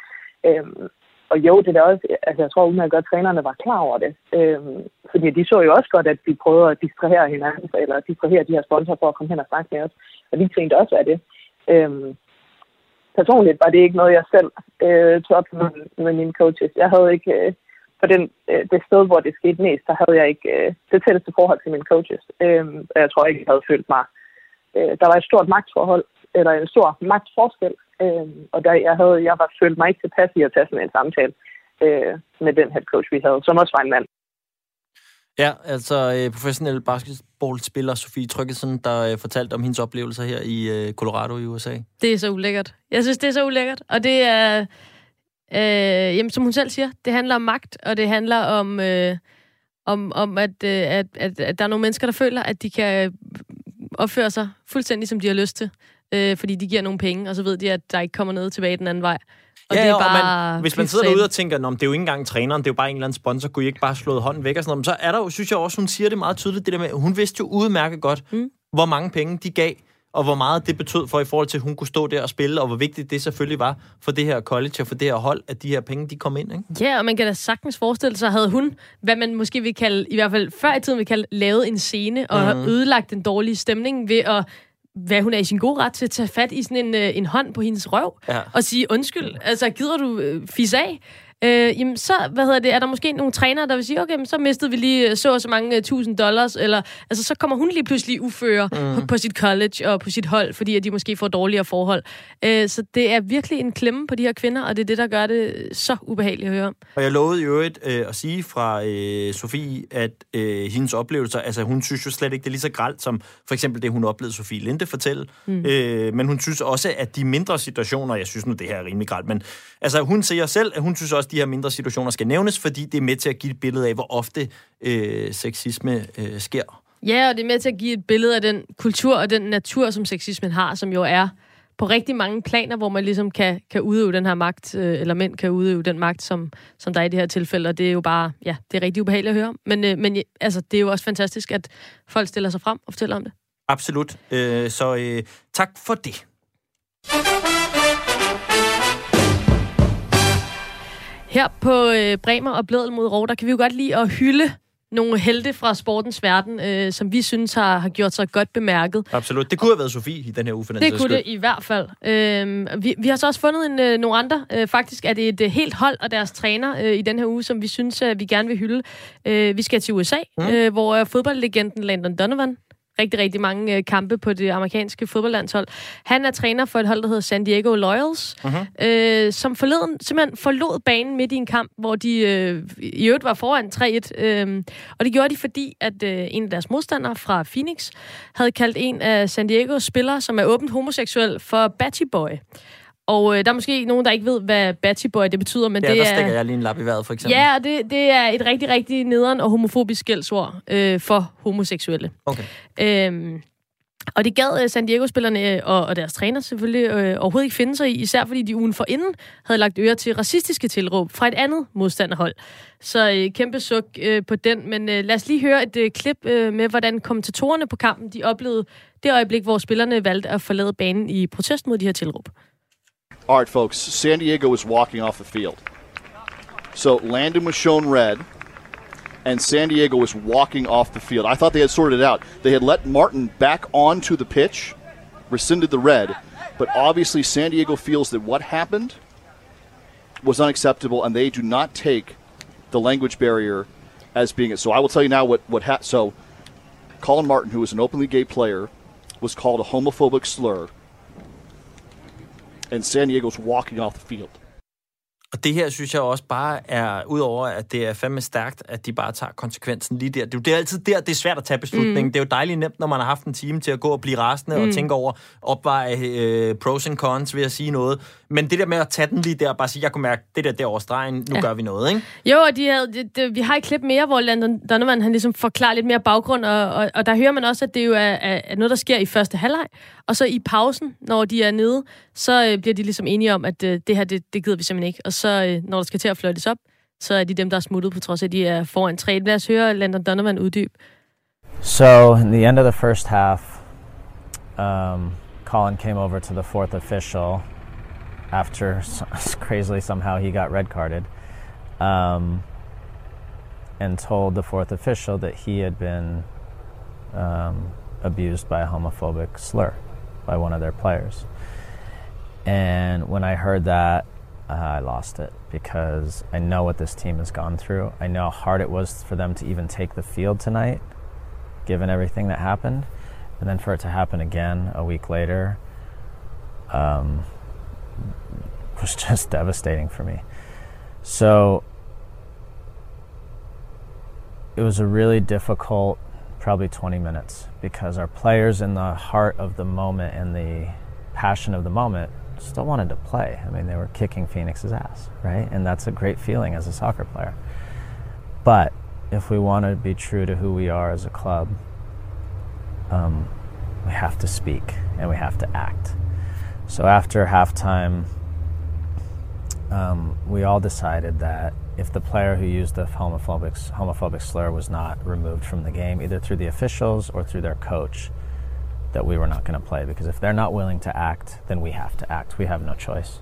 Øhm, og jo, det er også, altså jeg tror at godt, at trænerne var klar over det. Øhm, fordi de så jo også godt, at vi prøvede at distrahere hinanden, eller distrahere de her sponsorer for at komme hen og snakke med os. Og vi tænkte også af det. Øhm, personligt var det ikke noget, jeg selv øh, tog op med, med mine coaches. Jeg havde ikke, øh, på den, øh, det sted, hvor det skete mest, der havde jeg ikke øh, det tætteste forhold til mine coaches. Øh, jeg tror ikke, jeg havde følt mig. Øh, der var et stort magtforhold, eller en stor magtforskel, øh, og der, jeg, havde, jeg var følt mig ikke tilpas i at tage sådan en samtale øh, med den head coach, vi havde, som også var en mand. Ja, altså øh, professionel basketballspiller Sofie Tryggesen, der øh, fortalte om hendes oplevelser her i øh, Colorado i USA. Det er så ulækkert. Jeg synes, det er så ulækkert. Og det er... Øh, jamen, som hun selv siger, det handler om magt, og det handler om, øh, om, om at, øh, at, at, at der er nogle mennesker, der føler, at de kan opføre sig fuldstændig, som de har lyst til, øh, fordi de giver nogle penge, og så ved de, at der ikke kommer noget tilbage den anden vej. Og ja, det er og bare man, hvis man sidder derude og tænker, Nå, det er jo ikke engang træneren, det er jo bare en eller anden sponsor, kunne I ikke bare slået hånden væk og sådan noget. Men så er der jo, synes jeg også, hun siger det meget tydeligt, det der med, hun vidste jo udmærket godt, mm. hvor mange penge de gav og hvor meget det betød for i forhold til, at hun kunne stå der og spille, og hvor vigtigt det selvfølgelig var for det her college og for det her hold, at de her penge, de kom ind, ikke? Ja, og man kan da sagtens forestille sig, havde hun, hvad man måske vil kalde, i hvert fald før i tiden vil kalde, lavet en scene og mm. ødelagt den dårlige stemning ved at hvad hun er i sin gode ret til at tage fat i sådan en, øh, en hånd på hendes røv ja. og sige undskyld. Altså, gider du øh, fisse af? Øh, jamen så, hvad hedder det, er der måske nogle trænere, der vil sige, okay, men så mistede vi lige øh, så og så mange uh, tusind dollars, eller altså så kommer hun lige pludselig uføre mm. på, på sit college og på sit hold, fordi at de måske får dårligere forhold. Øh, så det er virkelig en klemme på de her kvinder, og det er det, der gør det så ubehageligt at høre om. Og jeg lovede i øvrigt øh, at sige fra øh, Sofie, at øh, hendes oplevelser, altså hun synes jo slet ikke, det er lige så gralt som for eksempel det, hun oplevede Sofie Linde fortælle. Mm. Øh, men hun synes også, at de mindre situationer, jeg synes nu, det her er rimelig gralt, men altså hun siger selv, at hun synes også, at de her mindre situationer skal nævnes, fordi det er med til at give et billede af, hvor ofte øh, sexisme øh, sker. Ja, og det er med til at give et billede af den kultur og den natur, som sexismen har, som jo er på rigtig mange planer, hvor man ligesom kan, kan udøve den her magt, øh, eller mænd kan udøve den magt, som, som der er i det her tilfælde, og det er jo bare, ja, det er rigtig ubehageligt at høre om. Men, øh, men altså, det er jo også fantastisk, at folk stiller sig frem og fortæller om det. Absolut. Øh, så øh, tak for det. Her på øh, Bremer og Bledel mod Rov, der kan vi jo godt lide at hylde nogle helte fra sportens verden, øh, som vi synes har, har gjort sig godt bemærket. Absolut. Det kunne have været Sofie i den her uge, Det kunne det i hvert fald. Øh, vi, vi har så også fundet en, øh, nogle andre. Øh, faktisk er det et øh, helt hold og deres træner øh, i den her uge, som vi synes, øh, vi gerne vil hylde. Øh, vi skal til USA, mm. øh, hvor øh, fodboldlegenden Landon Donovan rigtig, rigtig mange øh, kampe på det amerikanske fodboldlandshold. Han er træner for et hold, der hedder San Diego Loyals, uh-huh. øh, som forleden simpelthen forlod banen midt i en kamp, hvor de øh, i øvrigt var foran 3-1. Øh, og det gjorde de, fordi at øh, en af deres modstandere fra Phoenix havde kaldt en af San Diegos spillere, som er åbent homoseksuel, for Batty Boy. Og øh, der er måske nogen, der ikke ved, hvad Batty Boy det betyder, men Ja, det der er... stikker jeg lige en lap i vejret, for eksempel. Ja, og det, det er et rigtig, rigtig nederen og homofobisk skældsord øh, for homoseksuelle. Okay. Øhm, og det gad øh, San Diego-spillerne øh, og, og deres træner selvfølgelig øh, overhovedet ikke finde sig i, især fordi de ugen for inden havde lagt øre til racistiske tilråb fra et andet modstanderhold. Så øh, kæmpe suk øh, på den, men øh, lad os lige høre et øh, klip øh, med, hvordan kommentatorerne på kampen de oplevede det øjeblik, hvor spillerne valgte at forlade banen i protest mod de her tilråb. All right, folks. San Diego is walking off the field. So Landon was shown red, and San Diego was walking off the field. I thought they had sorted it out. They had let Martin back onto the pitch, rescinded the red, but obviously San Diego feels that what happened was unacceptable, and they do not take the language barrier as being it. So I will tell you now what what ha- so Colin Martin, who is an openly gay player, was called a homophobic slur and San Diego's walking off the field. Og det her synes jeg også bare er, udover at det er fandme stærkt, at de bare tager konsekvensen lige der. Det er jo det er altid der, det er svært at tage beslutningen. Mm. Det er jo dejligt nemt, når man har haft en time til at gå og blive rasende mm. og tænke over, opveje øh, pros and cons ved at sige noget. Men det der med at tage den lige der og bare sige, jeg kunne mærke, det der der over stregen, nu ja. gør vi noget, ikke? Jo, og de havde, det, det, vi har et klip mere, hvor Landon Donovan han ligesom forklarer lidt mere baggrund, og, og, og der hører man også, at det jo er, er, er noget, der sker i første halvleg. Og så i pausen, når de er nede, så øh, bliver de ligesom enige om, at øh, det her, det, det gider vi simpelthen ikke. Og så, øh, når der skal til at fløjtes op, så er de dem, der er smuttet, på trods af, at de er foran tre. Lad os høre Landon Donovan uddyb. So, in the end of the first half, um, Colin came over to the fourth official after *laughs* crazily somehow he got red carded um, and told the fourth official that he had been um, abused by a homophobic slur by one of their players. And when I heard that, uh, I lost it because I know what this team has gone through. I know how hard it was for them to even take the field tonight, given everything that happened. And then for it to happen again a week later um, was *laughs* just devastating for me. So it was a really difficult, probably 20 minutes, because our players, in the heart of the moment and the passion of the moment, still wanted to play. I mean, they were kicking Phoenix's ass, right? And that's a great feeling as a soccer player. But if we want to be true to who we are as a club, um, we have to speak and we have to act. So after halftime, um, we all decided that if the player who used the homophobic, homophobic slur was not removed from the game, either through the officials or through their coach, that we were not going to play. Because if they're not willing to act, then we have to act. We have no choice.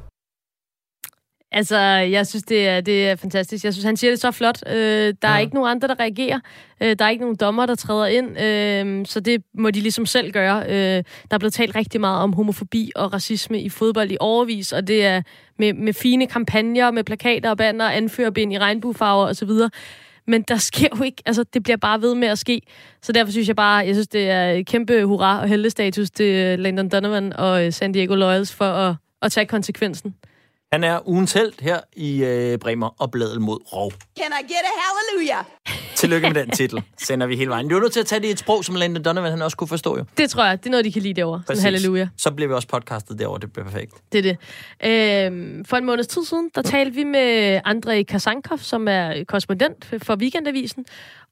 Altså, jeg synes, det er, det er fantastisk. Jeg synes, han siger det så flot. Øh, der er Ja. ikke nogen andre, der reagerer. Øh, der er ikke nogen dommer, der træder ind. Øh, så det må de ligesom selv gøre. Øh, der er blevet talt rigtig meget om homofobi og racisme i fodbold i overvis, og det er med, med fine kampagner, med plakater og banner, anførerbind i regnbuefarver osv. Men der sker jo ikke, altså det bliver bare ved med at ske. Så derfor synes jeg bare, jeg synes, det er et kæmpe hurra og heldestatus til Landon Donovan og øh, San Diego Loyals for at, at tage konsekvensen. Han er ugens held her i øh, Bremer og Bladel mod Rov. Can I get a hallelujah? *laughs* Tillykke med den titel. Sender vi hele vejen. Du er nødt til at tage det i et sprog, som Landon Donovan han også kunne forstå jo. Det tror jeg, det er noget, de kan lide derovre. Sådan halleluja. Så bliver vi også podcastet derovre. Det bliver perfekt. Det er det. Øhm, for en måneds tid siden, der talte vi med Andrei Kasankov, som er korrespondent for Weekendavisen.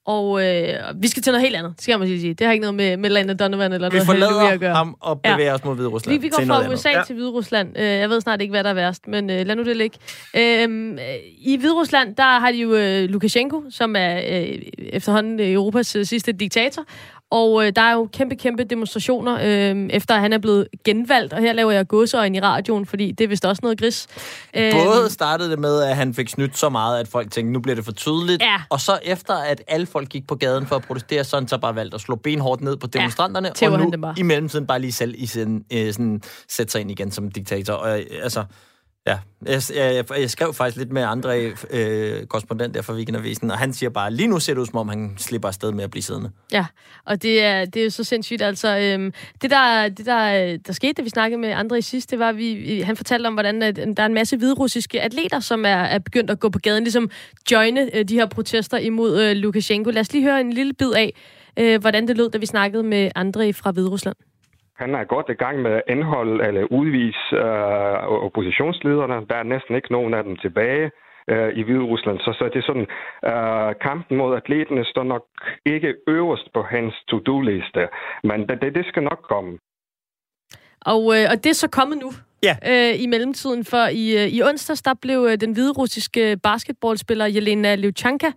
Og øh, vi skal til noget helt andet, skal jeg måske sige. Det har ikke noget med, med Landon Donovan eller Vi noget halleluja at forlader gøre. ham og bevæger os mod Hvide Rusland. Vi, vi går fra. USA ja. til Hvide Rusland. Øh, jeg ved snart ikke, hvad der er værst, men øh, lad nu det ligge. Øhm, øh, I Hvide Rusland, der har de jo øh, Lukashenko, som er øh, efterhånden øh, Europas øh, sidste diktator. Og øh, der er jo kæmpe, kæmpe demonstrationer, øh, efter at han er blevet genvalgt. Og her laver jeg gåseøjne i radioen, fordi det er vist også noget gris. Øh, Både startede det med, at han fik snydt så meget, at folk tænkte, nu bliver det for tydeligt. Ja. Og så efter, at alle folk gik på gaden for at protestere, så han så bare valgt at slå benhårdt ned på demonstranterne. tæver og nu i mellemtiden bare lige selv i sin, øh, sådan, sætte sig ind igen som diktator. Og øh, altså, ja, jeg, jeg, jeg, skrev faktisk lidt med andre øh, korrespondent der fra Weekendavisen, og han siger bare, lige nu ser det ud, som om han slipper afsted med at blive siddende. Ja, og det er, det er jo så sindssygt. Altså, øhm, det, der, det der, der skete, da vi snakkede med andre i sidst, det var, at vi, vi- han fortalte om, hvordan at, der er en masse hviderussiske atleter, som er, er begyndt at gå på gaden, ligesom joine øh, de her protester imod øh, Lukashenko. Lad os lige høre en lille bid af, øh, hvordan det lød, da vi snakkede med andre fra Hviderusland. Han er godt i gang med at indholde eller udvise øh, oppositionslederne. Der er næsten ikke nogen af dem tilbage øh, i Hvide Rusland. Så, så det er sådan, øh, kampen mod atleterne står nok ikke øverst på hans to-do-liste. Men det, det, det skal nok komme. Og, øh, og det er så kommet nu. Ja. Øh, I mellemtiden, for i, øh, i onsdags, der blev øh, den hviderussiske basketballspiller Jelena Levchanka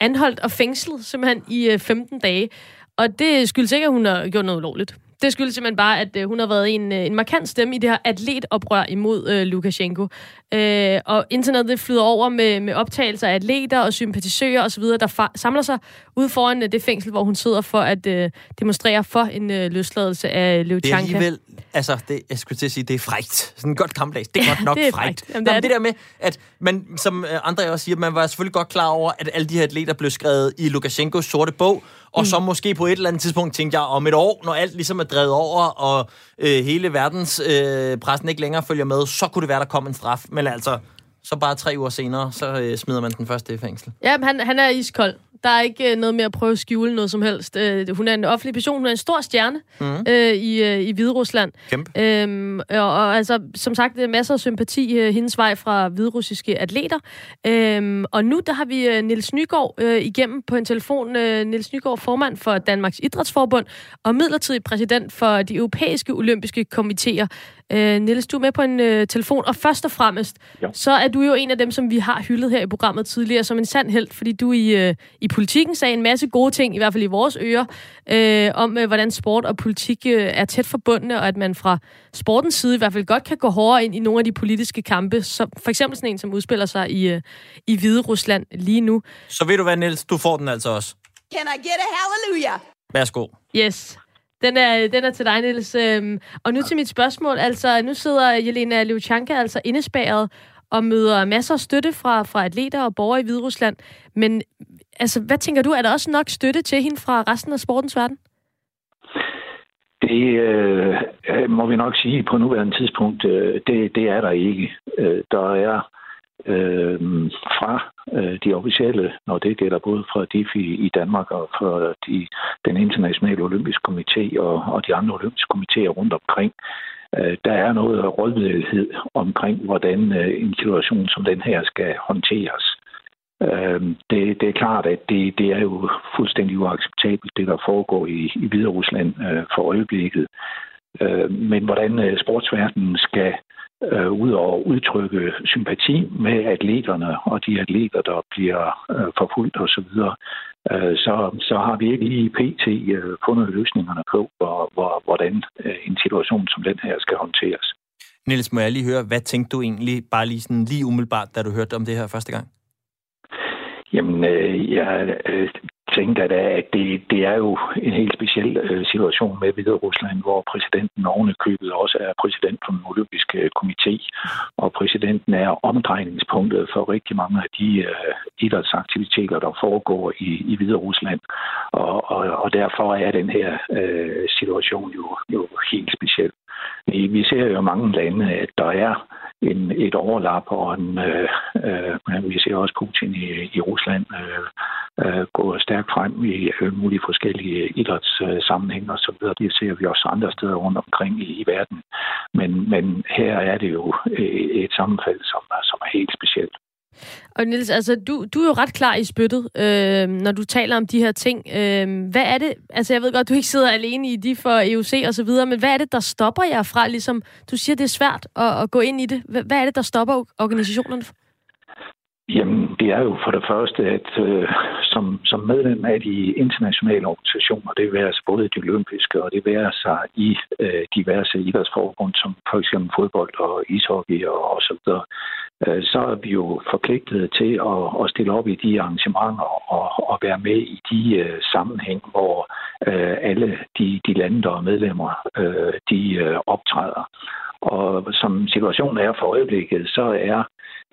anholdt og fængslet simpelthen i øh, 15 dage. Og det skyldes ikke, at hun har gjort noget ulovligt. Det skyldes simpelthen bare, at øh, hun har været en, øh, en markant stemme i det her atletoprør imod øh, Lukashenko. Øh, og internettet flyder over med, med optagelser af atleter og sympatisører osv., der fa- samler sig ude foran øh, det fængsel, hvor hun sidder for at øh, demonstrere for en øh, løsladelse af Det er Levchanka. alligevel, altså, det, jeg skulle til at sige, det er frægt. Sådan en godt kampdag. Det er godt nok det er frægt. frækt. Jamen, Nå, det er men det der med, at man, som øh, andre også siger, man var selvfølgelig godt klar over, at alle de her atleter blev skrevet i Lukashenkos sorte bog, og mm. så måske på et eller andet tidspunkt tænkte jeg, om et år, når alt ligesom er drevet over, og øh, hele verdens øh, pressen ikke længere følger med, så kunne det være, der kom en straf. Men altså, så bare tre uger senere, så øh, smider man den første i fængsel. Ja, han, han er iskold. Der er ikke øh, noget med at prøve at skjule noget som helst. Øh, hun er en offentlig person. Hun er en stor stjerne Mhm. øh, i, øh, i Hvide Rusland. Kæmpe. Øhm, og, og altså, som sagt, er masser af sympati hendes vej fra hviderussiske atleter. Øhm, og nu der har vi Niels Nygaard øh, igennem på en telefon. Øh, Niels Nygaard, formand for Danmarks Idrætsforbund og midlertidig præsident for de europæiske olympiske komitéer. Øh, Niels, du er med på en øh, telefon, og først og fremmest, Ja. så er du jo en af dem, som vi har hyldet her i programmet tidligere som en sand held, fordi du i, øh, i politikken sagde en masse gode ting, i hvert fald i vores ører, øh, om øh, hvordan sport og politik øh, er tæt forbundne, og at man fra sportens side i hvert fald godt kan gå hårdere ind i nogle af de politiske kampe, som for eksempel sådan en, som udspiller sig i, øh, i Hvide Rusland lige nu. Så ved du hvad, Niels, du får den altså også. Can I get a hallelujah? Værsgo. Yes. Den er, den er til dig, Niels. Øhm, og nu til mit spørgsmål. Altså, nu sidder Jelena Levchanka altså indespærret og møder masser af støtte fra, fra atleter og borgere i Hvide Rusland. Men altså, hvad tænker du? Er der også nok støtte til hende fra resten af sportens verden? Det øh, må vi nok sige på nuværende tidspunkt, øh, det, det er der ikke. Øh, der er øh, fra øh, de officielle, når det gælder både fra DIFI i Danmark og fra de, den internationale olympiske komité og, og de andre olympiske komitéer rundt omkring, øh, der er noget rådvidighed omkring, hvordan øh, en situation som den her skal håndteres. Øh, det, det er klart, at det, det er jo fuldstændig uacceptabelt, det der foregår i, i Hvide Rusland øh, for øjeblikket. Øh, men hvordan øh, sportsverdenen skal øh, ud og udtrykke sympati med atleterne og de atleter, der bliver øh, forfulgt osv., øh, så, så har vi ikke lige i PT øh, fundet løsningerne på, hvor, hvor, hvordan øh, en situation som den her skal håndteres. Niels, må jeg lige høre, hvad tænkte du egentlig, bare lige sådan lige umiddelbart, da du hørte om det her første gang? Jamen, øh, jeg øh, tænker at, at det, det er jo en helt speciel øh, situation med Hvide Rusland, hvor præsidenten ovenikøbet også er præsident for den olympiske øh, komité, og præsidenten er omdrejningspunktet for rigtig mange af de øh, idrætsaktiviteter, der foregår i, i Hvide Rusland. Og, og, og derfor er den her øh, situation jo, jo helt speciel. Vi, vi ser jo i mange lande, at der er en, et overlap, og en, øh, øh, vi ser også Putin i, i Rusland øh, øh, gå stærkt frem i øh, mulige forskellige idrætssammenhænge osv. Det ser vi også andre steder rundt omkring i, i verden. Men, men her er det jo et, et sammenfald, som, som er helt specielt. Og Niels, altså, du, du er jo ret klar i spyttet, øh, når du taler om de her ting. Øh, hvad er det, altså jeg ved godt, du ikke sidder alene i de for EUC og så videre, men hvad er det, der stopper jer fra, ligesom, du siger, det er svært at, at gå ind i det. Hvad er det, der stopper organisationerne? Jamen, det er jo for det første, at øh, som, som medlem af de internationale organisationer, det vil altså både de olympiske og det vil sig i øh, diverse idrætsforbund, som for eksempel fodbold og ishockey og, og så videre, øh, Øh, så er vi jo forpligtet til at, at stille op i de arrangementer og, og være med i de øh, sammenhæng, hvor øh, alle de, de lande, der er medlemmer, øh, de øh, optræder. Og som situationen er for øjeblikket, så er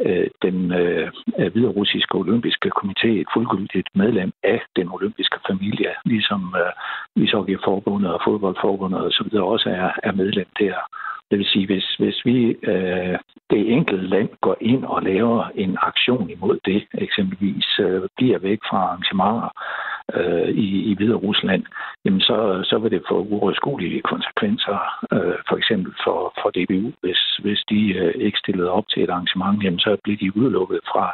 øh, den øh, hvide russiske olympiske komité et fuldgyldigt medlem af den olympiske familie, ligesom øh, ishockeyforbundet og fodboldforbundet og så videre også er, er medlem der. Det vil sige, hvis, hvis vi øh, det enkelte land går ind og laver en aktion imod det, eksempelvis øh, bliver væk fra arrangementer øh, i, i Hvide Rusland, jamen så, så vil det få uoverskuelige konsekvenser, øh, for eksempel for, for DBU. Hvis, hvis de øh, ikke stillede op til et arrangement, jamen så bliver de udelukket fra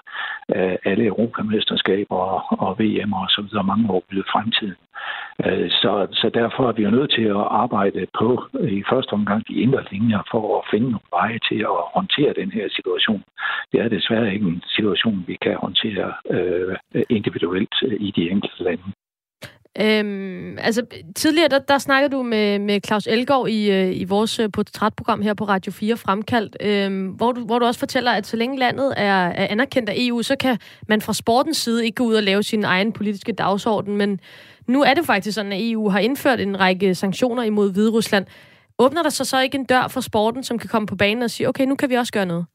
øh, alle europamesterskaber og, og VM og så videre mange år i fremtiden. Øh, så, så derfor er vi jo nødt til at arbejde på i første omgang de indre linjer for at finde nogle veje til at håndtere den her situation. Det er desværre ikke en situation, vi kan håndtere øh, individuelt øh, i de enkelte lande. Øhm, altså, tidligere, der, der snakkede du med, med Claus Elgaard i, øh, i vores øh, portrætprogram her på Radio 4 Fremkaldt, øhm, hvor, du, hvor du også fortæller, at så længe landet er, er anerkendt af EU, så kan man fra sportens side ikke gå ud og lave sin egen politiske dagsorden, men nu er det faktisk sådan, at EU har indført en række sanktioner imod Hviderusland. Rusland. Åbner der så så ikke en dør for sporten, som kan komme på banen og sige, okay, nu kan vi også gøre noget?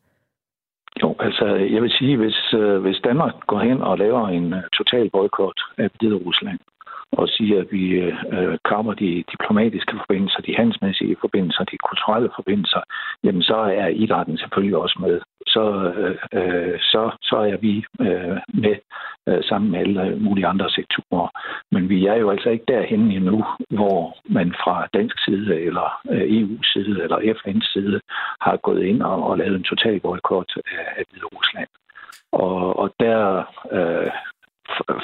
Jo, altså jeg vil sige, hvis, øh, hvis Danmark går hen og laver en øh, total boykot af Hvide Rusland, og siger, at vi øh, øh kammer de diplomatiske forbindelser, de handelsmæssige forbindelser, de kulturelle forbindelser, jamen så er idrætten selvfølgelig også med. Så, øh, øh, så, så er vi øh, med øh, sammen med alle mulige andre sektorer. Men vi er jo altså ikke derhen endnu, hvor man fra dansk side, eller øh, EU's side, eller FN's side har gået ind og, og lavet en total boykot af, af Hvide Rusland. Og, og der øh,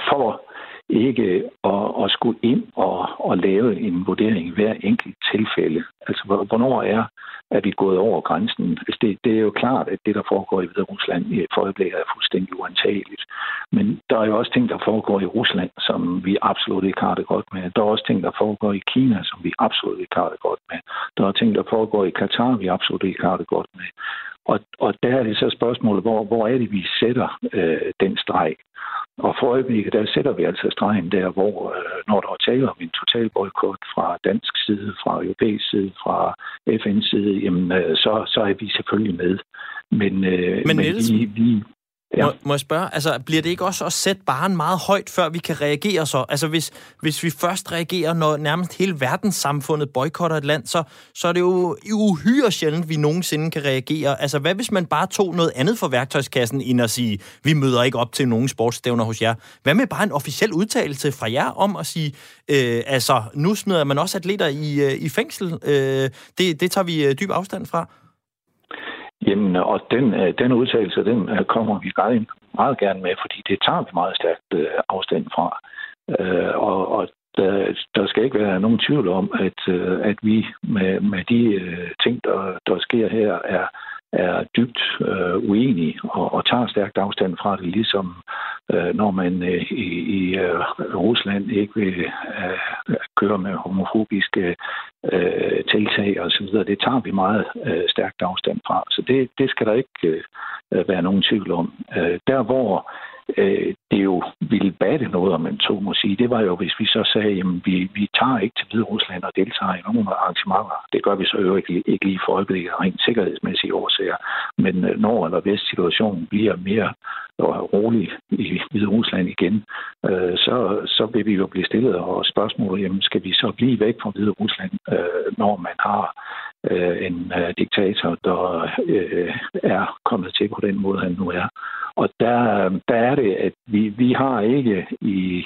for ikke at, at skulle ind og, og lave en vurdering i hver enkelt tilfælde. Altså, hvornår er, er vi gået over grænsen? Altså, det, det er jo klart, at det, der foregår i Hvide Rusland i et øjeblik, er fuldstændig uantageligt. Men der er jo også ting, der foregår i Rusland, som vi absolut ikke har det godt med. Der er også ting, der foregår i Kina, som vi absolut ikke har det godt med. Der er ting, der foregår i Katar, vi absolut ikke har det godt med. Og, og der er det så spørgsmålet, hvor, hvor er det, vi sætter øh, den streg? Og for øjeblikket, der sætter vi altså stregen der, hvor øh, når der er tale om en total boykot fra dansk side, fra europæisk side, fra FN's side, jamen, øh, så, så er vi selvfølgelig med. Men, øh, men, men vi, vi, Ja. Må, må jeg spørge, altså bliver det ikke også at sætte barn meget højt, før vi kan reagere så? Altså hvis, hvis vi først reagerer, når nærmest hele verdenssamfundet boykotter et land, så, så er det jo uhyre sjældent, vi nogensinde kan reagere. Altså hvad hvis man bare tog noget andet fra værktøjskassen, end at sige, vi møder ikke op til nogen sportsstævner hos jer. Hvad med bare en officiel udtalelse fra jer om at sige, øh, altså nu smider man også atleter i, øh, i fængsel. Øh, det, det tager vi øh, dyb afstand fra. Jamen, og den, øh, den udtalelse, den øh, kommer vi meget, meget gerne med, fordi det tager vi meget stærkt øh, afstand fra. Og, og der, der skal ikke være nogen tvivl om, at, at vi med, med de ting, der, der sker her, er, er dybt øh, uenige og, og tager stærkt afstand fra det, ligesom øh, når man øh, i, i øh, Rusland ikke vil øh, kører med homofobiske øh, tiltag og så videre. Det tager vi meget øh, stærkt afstand fra. Så det, det skal der ikke øh, være nogen tvivl om. Øh, der hvor øh, det jo ville batte noget, om man tog må sige, det var jo, hvis vi så sagde, jamen vi, vi tager ikke til Hvide Rusland og deltager i nogle arrangementer. Det gør vi så jo ikke, ikke lige for øjeblikket, rent sikkerhedsmæssige årsager. Men øh, når eller hvis situationen bliver mere øh, rolig i Hvide Rusland igen, øh, så, så vil vi jo blive stillet og spørgsmålet, jamen skal vi så blive væk fra Hvide Rusland, øh, når man har øh, en øh, diktator, der øh, er kommet til på den måde, han nu er. Og der, der er det, at vi, vi har ikke i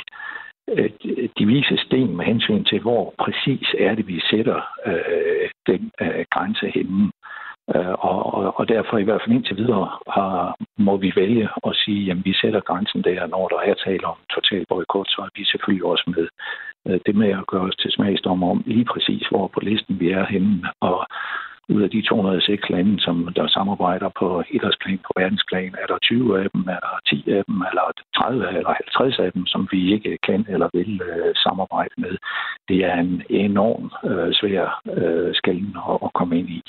de vise sten med hensyn til, hvor præcis er det, vi sætter øh, den øh, grænse henne. Øh, og, og, og derfor i hvert fald indtil videre har, må vi vælge at sige, at vi sætter grænsen der, når der er tale om total boykot, så er vi selvfølgelig også med. Øh, det med at gøre os til smagsdommer om lige præcis, hvor på listen vi er henne, og ud af de 206 lande, som der samarbejder på idrætsplan, på verdensplan, er der 20 af dem, er der 10 af dem, eller 30 eller 50 af dem, som vi ikke kan eller vil øh, samarbejde med. Det er en enorm øh, svær øh, skælden at, at komme ind i.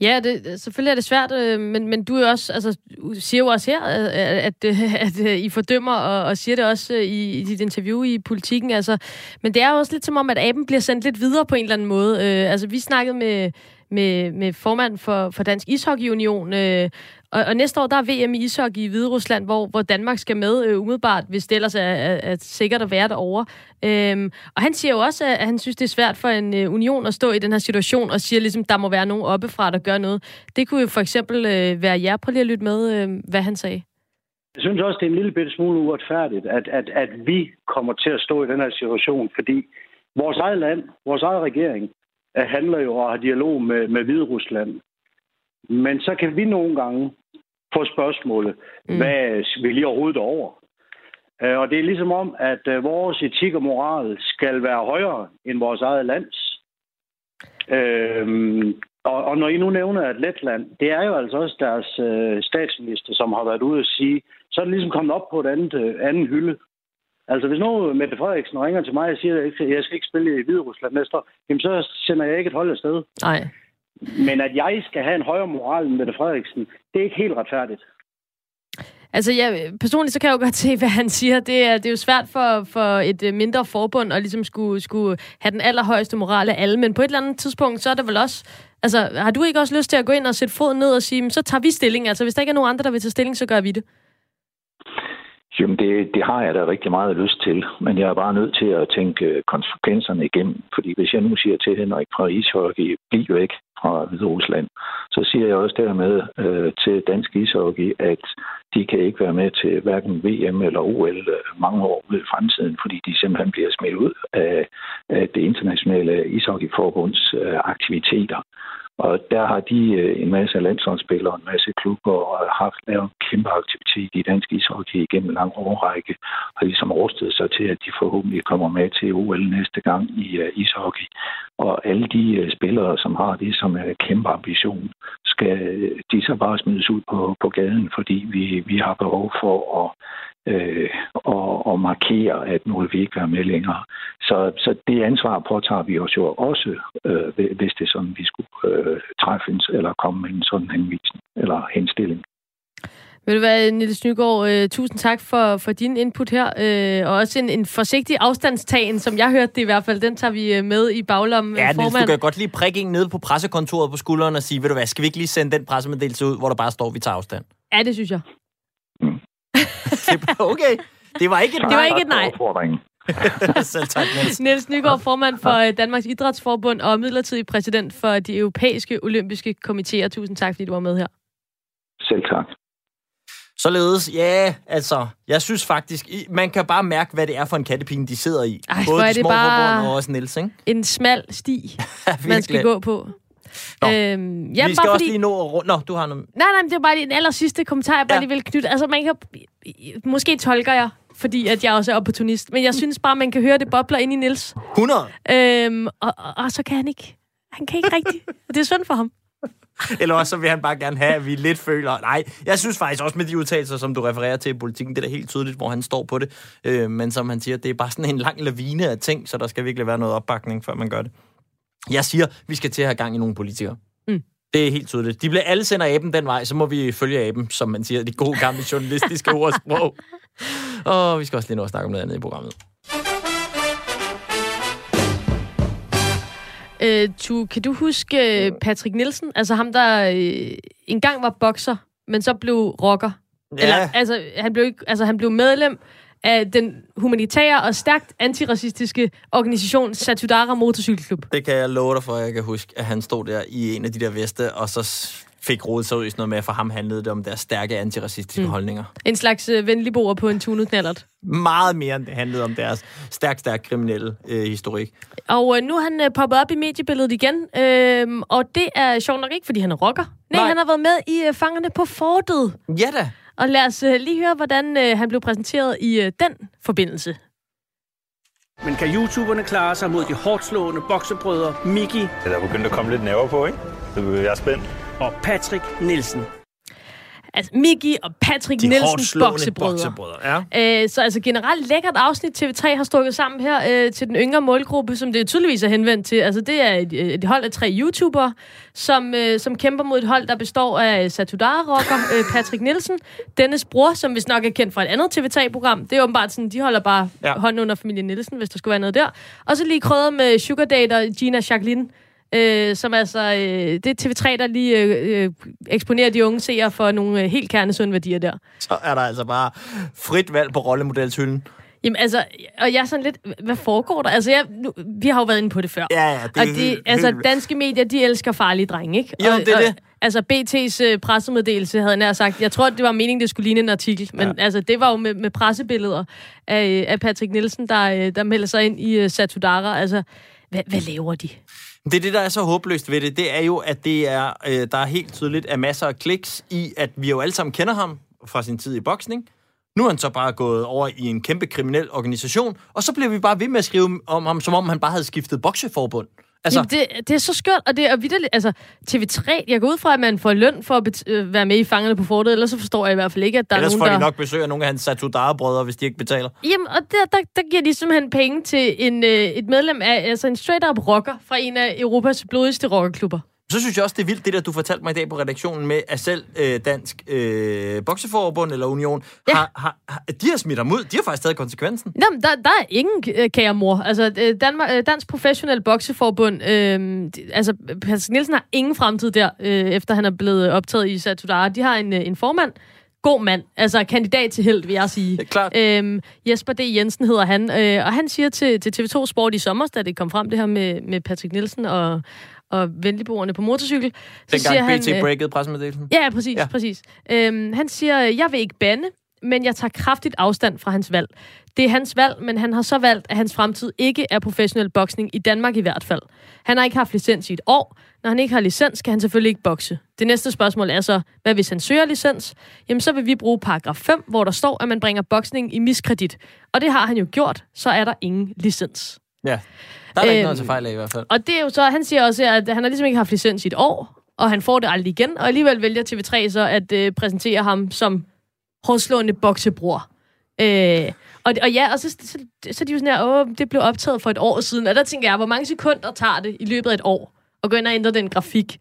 Ja, det, selvfølgelig er det svært, øh, men, men du er også, altså, siger jo også her, at, at, at, øh, I fordømmer, og, og siger det også øh, i, i dit interview i politikken. Altså, men det er også lidt som om, at aben bliver sendt lidt videre på en eller anden måde. Øh, altså, vi snakkede med, med, med formand for, for Dansk Ishockey Union, øh, og, og næste år, der er VM i ishockey i Hvide Rusland, hvor, hvor Danmark skal med øh, umiddelbart, hvis det ellers er, er, er sikkert at være derovre. Øhm, og han siger jo også, at han synes, det er svært for en øh, union at stå i den her situation, og siger ligesom, der må være nogen oppefra, der gør noget. Det kunne jo for eksempel øh, være jer. Prøv lige at lytte med, øh, hvad han sagde. Jeg synes også, det er en lille bitte smule uretfærdigt, at, at, at vi kommer til at stå i den her situation, fordi vores eget land, vores eget regering, handler jo og har dialog med, med Hvide Rusland. Men så kan vi nogle gange få spørgsmålet, mm. hvad vil I overhovedet over? Øh, og det er ligesom om, at øh, vores etik og moral skal være højere end vores eget lands. Øhm, og, og når I nu nævner, at Letland, det er jo altså også deres øh, statsminister, som har været ude at sige, så er det ligesom kommet op på et andet, øh, anden hylde. Altså, hvis nu Mette Frederiksen ringer til mig og siger, at jeg skal ikke spille i Hvide Rusland næste år, jamen så sender jeg ikke et hold afsted. Nej. Men at jeg skal have en højere moral end Mette Frederiksen, det er ikke helt retfærdigt. Altså, ja, personligt så kan jeg jo godt se, hvad han siger. Det er, det er jo svært for, for et øh, mindre forbund at ligesom skulle, skulle have den allerhøjeste moral af alle, men på et eller andet tidspunkt, så er der vel også... Altså, har du ikke også lyst til at gå ind og sætte foden ned og sige, så tager vi stilling? Altså, hvis der ikke er nogen andre, der vil tage stilling, så gør vi det. Jamen, det, det har jeg da rigtig meget lyst til, men jeg er bare nødt til at tænke øh, konsekvenserne igennem. Fordi hvis jeg nu siger til Henrik fra ishockey, bliv væk fra Hvide Rusland, så siger jeg også dermed øh, til dansk ishockey, at de kan ikke være med til hverken VM eller OL øh, mange år ud i fremtiden, fordi de simpelthen bliver smidt ud af, af det internationale ishockeyforbunds øh, aktiviteter. Og der har de øh, en masse landsholdsspillere, en masse klubber og har haft lavet en kæmpe aktivitet i dansk ishockey igennem en lang årrække, og ligesom rustet sig til, at de forhåbentlig kommer med til OL næste gang i øh, ishockey. Og alle de øh, spillere, som har det som en kæmpe ambition, skal de så bare smides ud på, på gaden, fordi vi, vi har behov for at øh, og, og markere, at nu vil vi ikke være med længere. Så, så det ansvar påtager vi os jo også, øh, hvis det er sådan, vi skulle øh, træffe en, eller komme med en sådan henvisning eller henstilling. Vil du være, Niels Nygaard, øh, tusind tak for, for din input her, øh, og også en, en forsigtig afstandstagen, som jeg hørte det i hvert fald, den tager vi øh, med i baglommen. Ja, Niels, du kan godt lige prikke en nede på pressekontoret på skulderen og sige, ved du hvad, skal vi ikke lige sende den pressemeddelelse ud, hvor der bare står, vi tager afstand? Ja, det synes jeg. *laughs* okay, det var ikke et nej. Det var ikke et nej. *laughs* Selv tak, Niels. Niels Nygaard, formand for øh, Danmarks Idrætsforbund og midlertidig præsident for de europæiske olympiske komitéer. Tusind tak, fordi du var med her. Selv tak. Således, ja, altså, jeg synes faktisk, man kan bare mærke, hvad det er for en kattepine, de sidder i. Ej, Både er de små bare forbund og også Niels, ikke? En smal sti, *laughs* man skal gå på. Nå, øhm, ja, vi skal bare også fordi... lige nå at runde... Nå, du har noget... Nej, nej, det er bare lige en aller sidste kommentar, jeg bare ja. lige vil knytte. Altså, man kan... Måske tolker jeg, fordi at jeg også er opportunist, men jeg synes bare, man kan høre det bobler ind i Nils. 100? Øhm, og, og, og, så kan han ikke... Han kan ikke rigtigt. Og *laughs* det er synd for ham. *laughs* Eller også så vil han bare gerne have, at vi lidt føler... Nej, jeg synes faktisk også med de udtalelser, som du refererer til i politikken, det er da helt tydeligt, hvor han står på det. Øh, men som han siger, det er bare sådan en lang lavine af ting, så der skal virkelig være noget opbakning, før man gør det. Jeg siger, vi skal til at have gang i nogle politikere. Mm. Det er helt tydeligt. De bliver alle sender aben den vej, så må vi følge aben, som man siger, de gode gamle journalistiske ordsprog. *laughs* Og vi skal også lige nå at snakke om noget andet i programmet. Øh, tu, kan du huske øh, Patrick Nielsen? Altså ham, der øh, engang var bokser, men så blev rocker. Ja. Eller, altså, han blev, ikke, altså, han blev medlem af den humanitære og stærkt antiracistiske organisation Satudara Motorcykelklub. Det kan jeg love dig for, at jeg kan huske, at han stod der i en af de der veste, og så fik rodet sig ud i sådan noget med, at for ham handlede det om deres stærke antiracistiske mm. holdninger. En slags øh, venligboer på en tunet knallert. Meget mere, end det handlede om deres stærkt, stærkt kriminelle øh, historik. Og øh, nu er han øh, poppet op i mediebilledet igen, øh, og det er sjovt nok ikke, fordi han er rocker. Nej, Nej. Han har været med i øh, Fangerne på Fortet. Ja da. Og lad os øh, lige høre, hvordan øh, han blev præsenteret i øh, den forbindelse. Men kan YouTuberne klare sig mod de hårdt slående boksebrødre Miki Der er begyndt at komme lidt nerver på, ikke? Jeg er spændt. Og Patrick Nielsen? Altså, Miki og Patrick De Nielsen, boksebrødre. boksebrødre, ja. Øh, så altså generelt lækkert afsnit TV3 har strukket sammen her øh, til den yngre målgruppe, som det tydeligvis er henvendt til. Altså det er et, et hold af tre YouTubere, som, øh, som kæmper mod et hold, der består af Satudara-rocker øh, Patrick Nielsen, Dennis bror, som vist nok er kendt fra et andet TV3-program. Det er åbenbart sådan, de holder bare ja. hånden under familien Nielsen, hvis der skulle være noget der. Og så lige krydret med Sugar Dater Gina Jacqueline, Øh, som altså, øh, det er TV3, der lige øh, øh, eksponerer de unge seere for nogle øh, helt kernesunde værdier der. Så er der altså bare frit valg på rollemodelshylden. Jamen altså, og jeg er sådan lidt, hvad foregår der? Altså, jeg, nu, vi har jo været inde på det før. Ja, ja, det og det, helt- altså, helt danske medier, de elsker farlige drenge, ikke? Jo, og, det er og, det. Altså, BT's øh, pressemeddelelse havde nær sagt, jeg tror, det var meningen, det skulle ligne en artikel, men Ja. altså, det var jo med, med pressebilleder af, øh, af Patrick Nielsen, der, øh, der melder sig ind i uh, Satudara. Altså, hvad, hvad laver de? Det er det, der er så håbløst ved det. Det er jo, at det er, øh, der er helt tydeligt er masser af kliks i, at vi jo alle sammen kender ham fra sin tid i boksning. Nu er han så bare gået over i en kæmpe kriminel organisation, og så bliver vi bare ved med at skrive om ham, som om han bare havde skiftet bokseforbund. Altså, Jamen, det, det er så skørt, og det er vidderligt, altså TV3, jeg går ud fra, at man får løn for at øh, være med i Fangerne på Fortet, ellers så forstår jeg i hvert fald ikke, at der Ellers er får nogen, de der... nok besøg af nogle af hans Satudara-brødre, hvis de ikke betaler. Jamen, og der, der, der giver de simpelthen penge til en, øh, et medlem af, altså en straight-up rocker fra en af Europas blodigste rockerklubber. Så synes jeg også, det er vildt, det der, du fortalte mig i dag på redaktionen med, at selv øh, Dansk øh, Bokseforbund eller Union, ja. har, har, har, de har smidt ham ud. De har faktisk taget konsekvensen. Nå, men der, der er ingen øh, kære mor. Altså, øh, Danmark, øh, Dansk Professionel Bokseforbund, øh, altså, Patrick Nielsen har ingen fremtid der, øh, efter han er blevet optaget i Satudara. De har en, øh, en formand, god mand, altså kandidat til held, vil jeg sige. Er klart. Øhm, Jesper D. Jensen hedder han, øh, og han siger til, til TV2 Sport i sommer, da det kom frem det her med, med Patrick Nielsen og, og venligboerne på motorcykel. Så Dengang BT han, øh, breakede pressemeddelelsen. Ja, præcis, ja. præcis. Øhm, han siger, jeg vil ikke bande, men jeg tager kraftigt afstand fra hans valg. Det er hans valg, men han har så valgt, at hans fremtid ikke er professionel boksning, i Danmark i hvert fald. Han har ikke haft licens i et år. Når han ikke har licens, kan han selvfølgelig ikke bokse. Det næste spørgsmål er så, hvad hvis han søger licens? Jamen, så vil vi bruge paragraf 5, hvor der står, at man bringer boksning i miskredit. Og det har han jo gjort, så er der ingen licens. Ja. Der er der ikke Øhm, noget til fejl af i hvert fald. Og det er jo så, han siger også, at han har ligesom ikke haft licens i et år, og han får det aldrig igen, og alligevel vælger TV3 så at øh, præsentere ham som hårdslående boksebror. Øh, og, og ja, og så, så, så, så er de jo sådan her, åh, det blev optaget for et år siden, og der tænker jeg, hvor mange sekunder tager det i løbet af et år, at gå ind og ændre den grafik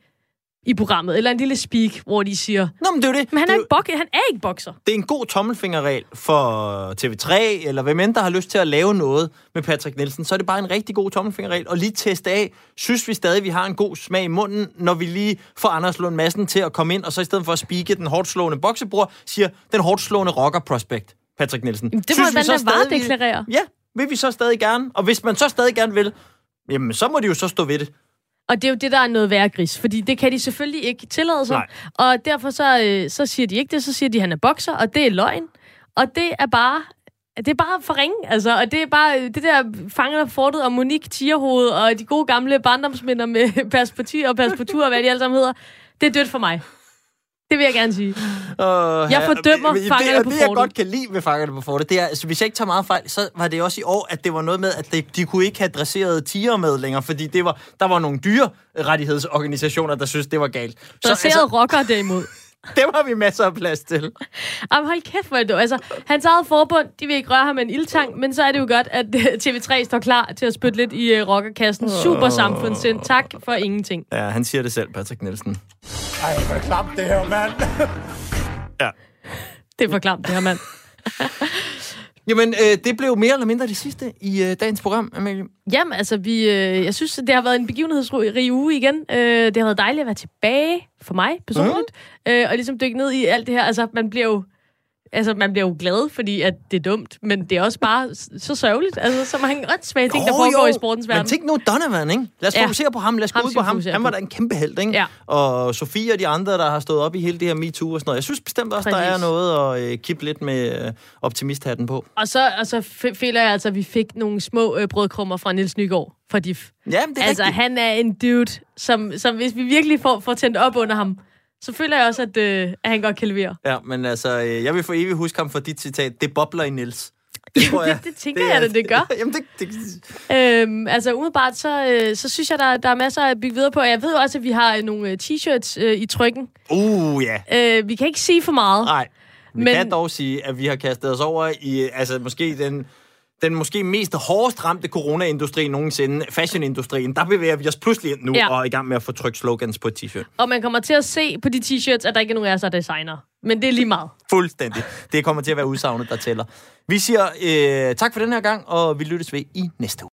i programmet, eller en lille speak, hvor de siger, Nå, men det er jo det. men han Det er, er ikke bok han er ikke bokser. Det er en god tommelfingerregel for TV3, eller hvem end der har lyst til at lave noget med Patrick Nielsen, så er det bare en rigtig god tommelfingerregel. Og lige teste af, synes vi stadig, vi har en god smag i munden, når vi lige får Anders Lund Madsen til at komme ind, og så i stedet for at spike den hårdt slående boksebror, siger den hårdt slående rocker prospect, Patrick Nielsen. Det må man så da varedeklarere. Ja, vil vi så stadig gerne. Og hvis man så stadig gerne vil, jamen så må de jo så stå ved det. Og det er jo det, der er noget værre gris, fordi det kan de selvfølgelig ikke tillade sig. Nej. Og derfor så, øh, så siger de ikke det, så siger de, at han er bokser, og det er løgn. Og det er bare... Det er bare for ringe, altså. Og det er bare øh, det der fanget af fortet og Monique Tierhoved og de gode gamle barndomsminder med *laughs* perspektiv og perspektur og hvad de alle sammen hedder. Det er dødt for mig. Det vil jeg gerne sige. Uh, Jeg fordømmer det, fangerne det, på det, jeg fortet. godt kan lide ved fangerne på fortet, det er, altså, hvis jeg ikke tager meget fejl, så var det også i år, at det var noget med, at de, de kunne ikke have dresseret tiger med længere, fordi det var, der var nogle dyrerettighedsorganisationer, der synes det var galt. Dresseret altså, rocker derimod. *laughs* dem har vi masser af plads til. Jamen hold kæft, hvor er det dog. Altså, hans eget forbund, de vil ikke røre ham med en ildtang, men så er det jo godt, at øh, TV3 står klar til at spytte lidt i uh, rockerkassen. Super samfundssind. Tak for ingenting. Ja, han siger det selv, Patrick Nielsen. Ej, hvor klamt det her, mand. *laughs* Ja. Det er for klamt, det her mand. *laughs* Jamen, øh, det blev mere eller mindre det sidste i øh, dagens program, Amalie. Jamen, altså, vi, øh, jeg synes, det har været en begivenhedsrig uge igen. Øh, det har været dejligt at være tilbage for mig personligt. Mm. Øh, og ligesom dykke ned i alt det her. Altså, man bliver jo Altså, man bliver jo glad, fordi at det er dumt, men det er også bare så sørgeligt. Altså, så mange åndssvage ting, der Jo, foregår jo. i sportens verden. Men tænk nu Donovan, ikke? Lad os Ja. fokusere på ham. Lad os gå ud på ham. Han var da en kæmpe held, ikke? Ja. Og Sofie og de andre, der har stået op i hele det her MeToo og sådan noget. Jeg synes bestemt også, der er Præcis. noget at øh, kippe lidt med øh, optimisthatten på. Og så, og så føler jeg altså, at vi fik nogle små øh, brødkrummer fra Nils Nygaard fra DIF. Ja, men det er altså, rigtigt. han er en dude, som, som hvis vi virkelig får, får tændt op under ham, så føler jeg også, at, øh, at han godt kan levere. Ja, men altså, øh, jeg vil for evigt huske ham for dit citat. Det bobler i Niels. Det tror jeg. det, det tænker jeg, at det gør. *laughs* Jamen, det, det, Øhm, altså umiddelbart, så, øh, så synes jeg, der, der er masser at bygge videre på. Jeg ved jo også, at vi har øh, nogle t-shirts øh, i trykken. uh, ja. Øh, vi kan ikke sige for meget. Nej. Vi Men- kan dog sige, at vi har kastet os over i, altså måske den, den måske mest hårdest ramte coronaindustri nogensinde, fashionindustrien. Der bevæger vi os pludselig ind nu Ja. og er i gang med at få trykt slogans på et t-shirt. Og man kommer til at se på de t-shirts, at der ikke er nogen af os, er designer. Men det er lige meget. Fuldstændig. Det kommer til at være udsagnet, der tæller. Vi siger øh, tak for den her gang, og vi lyttes ved i næste uge.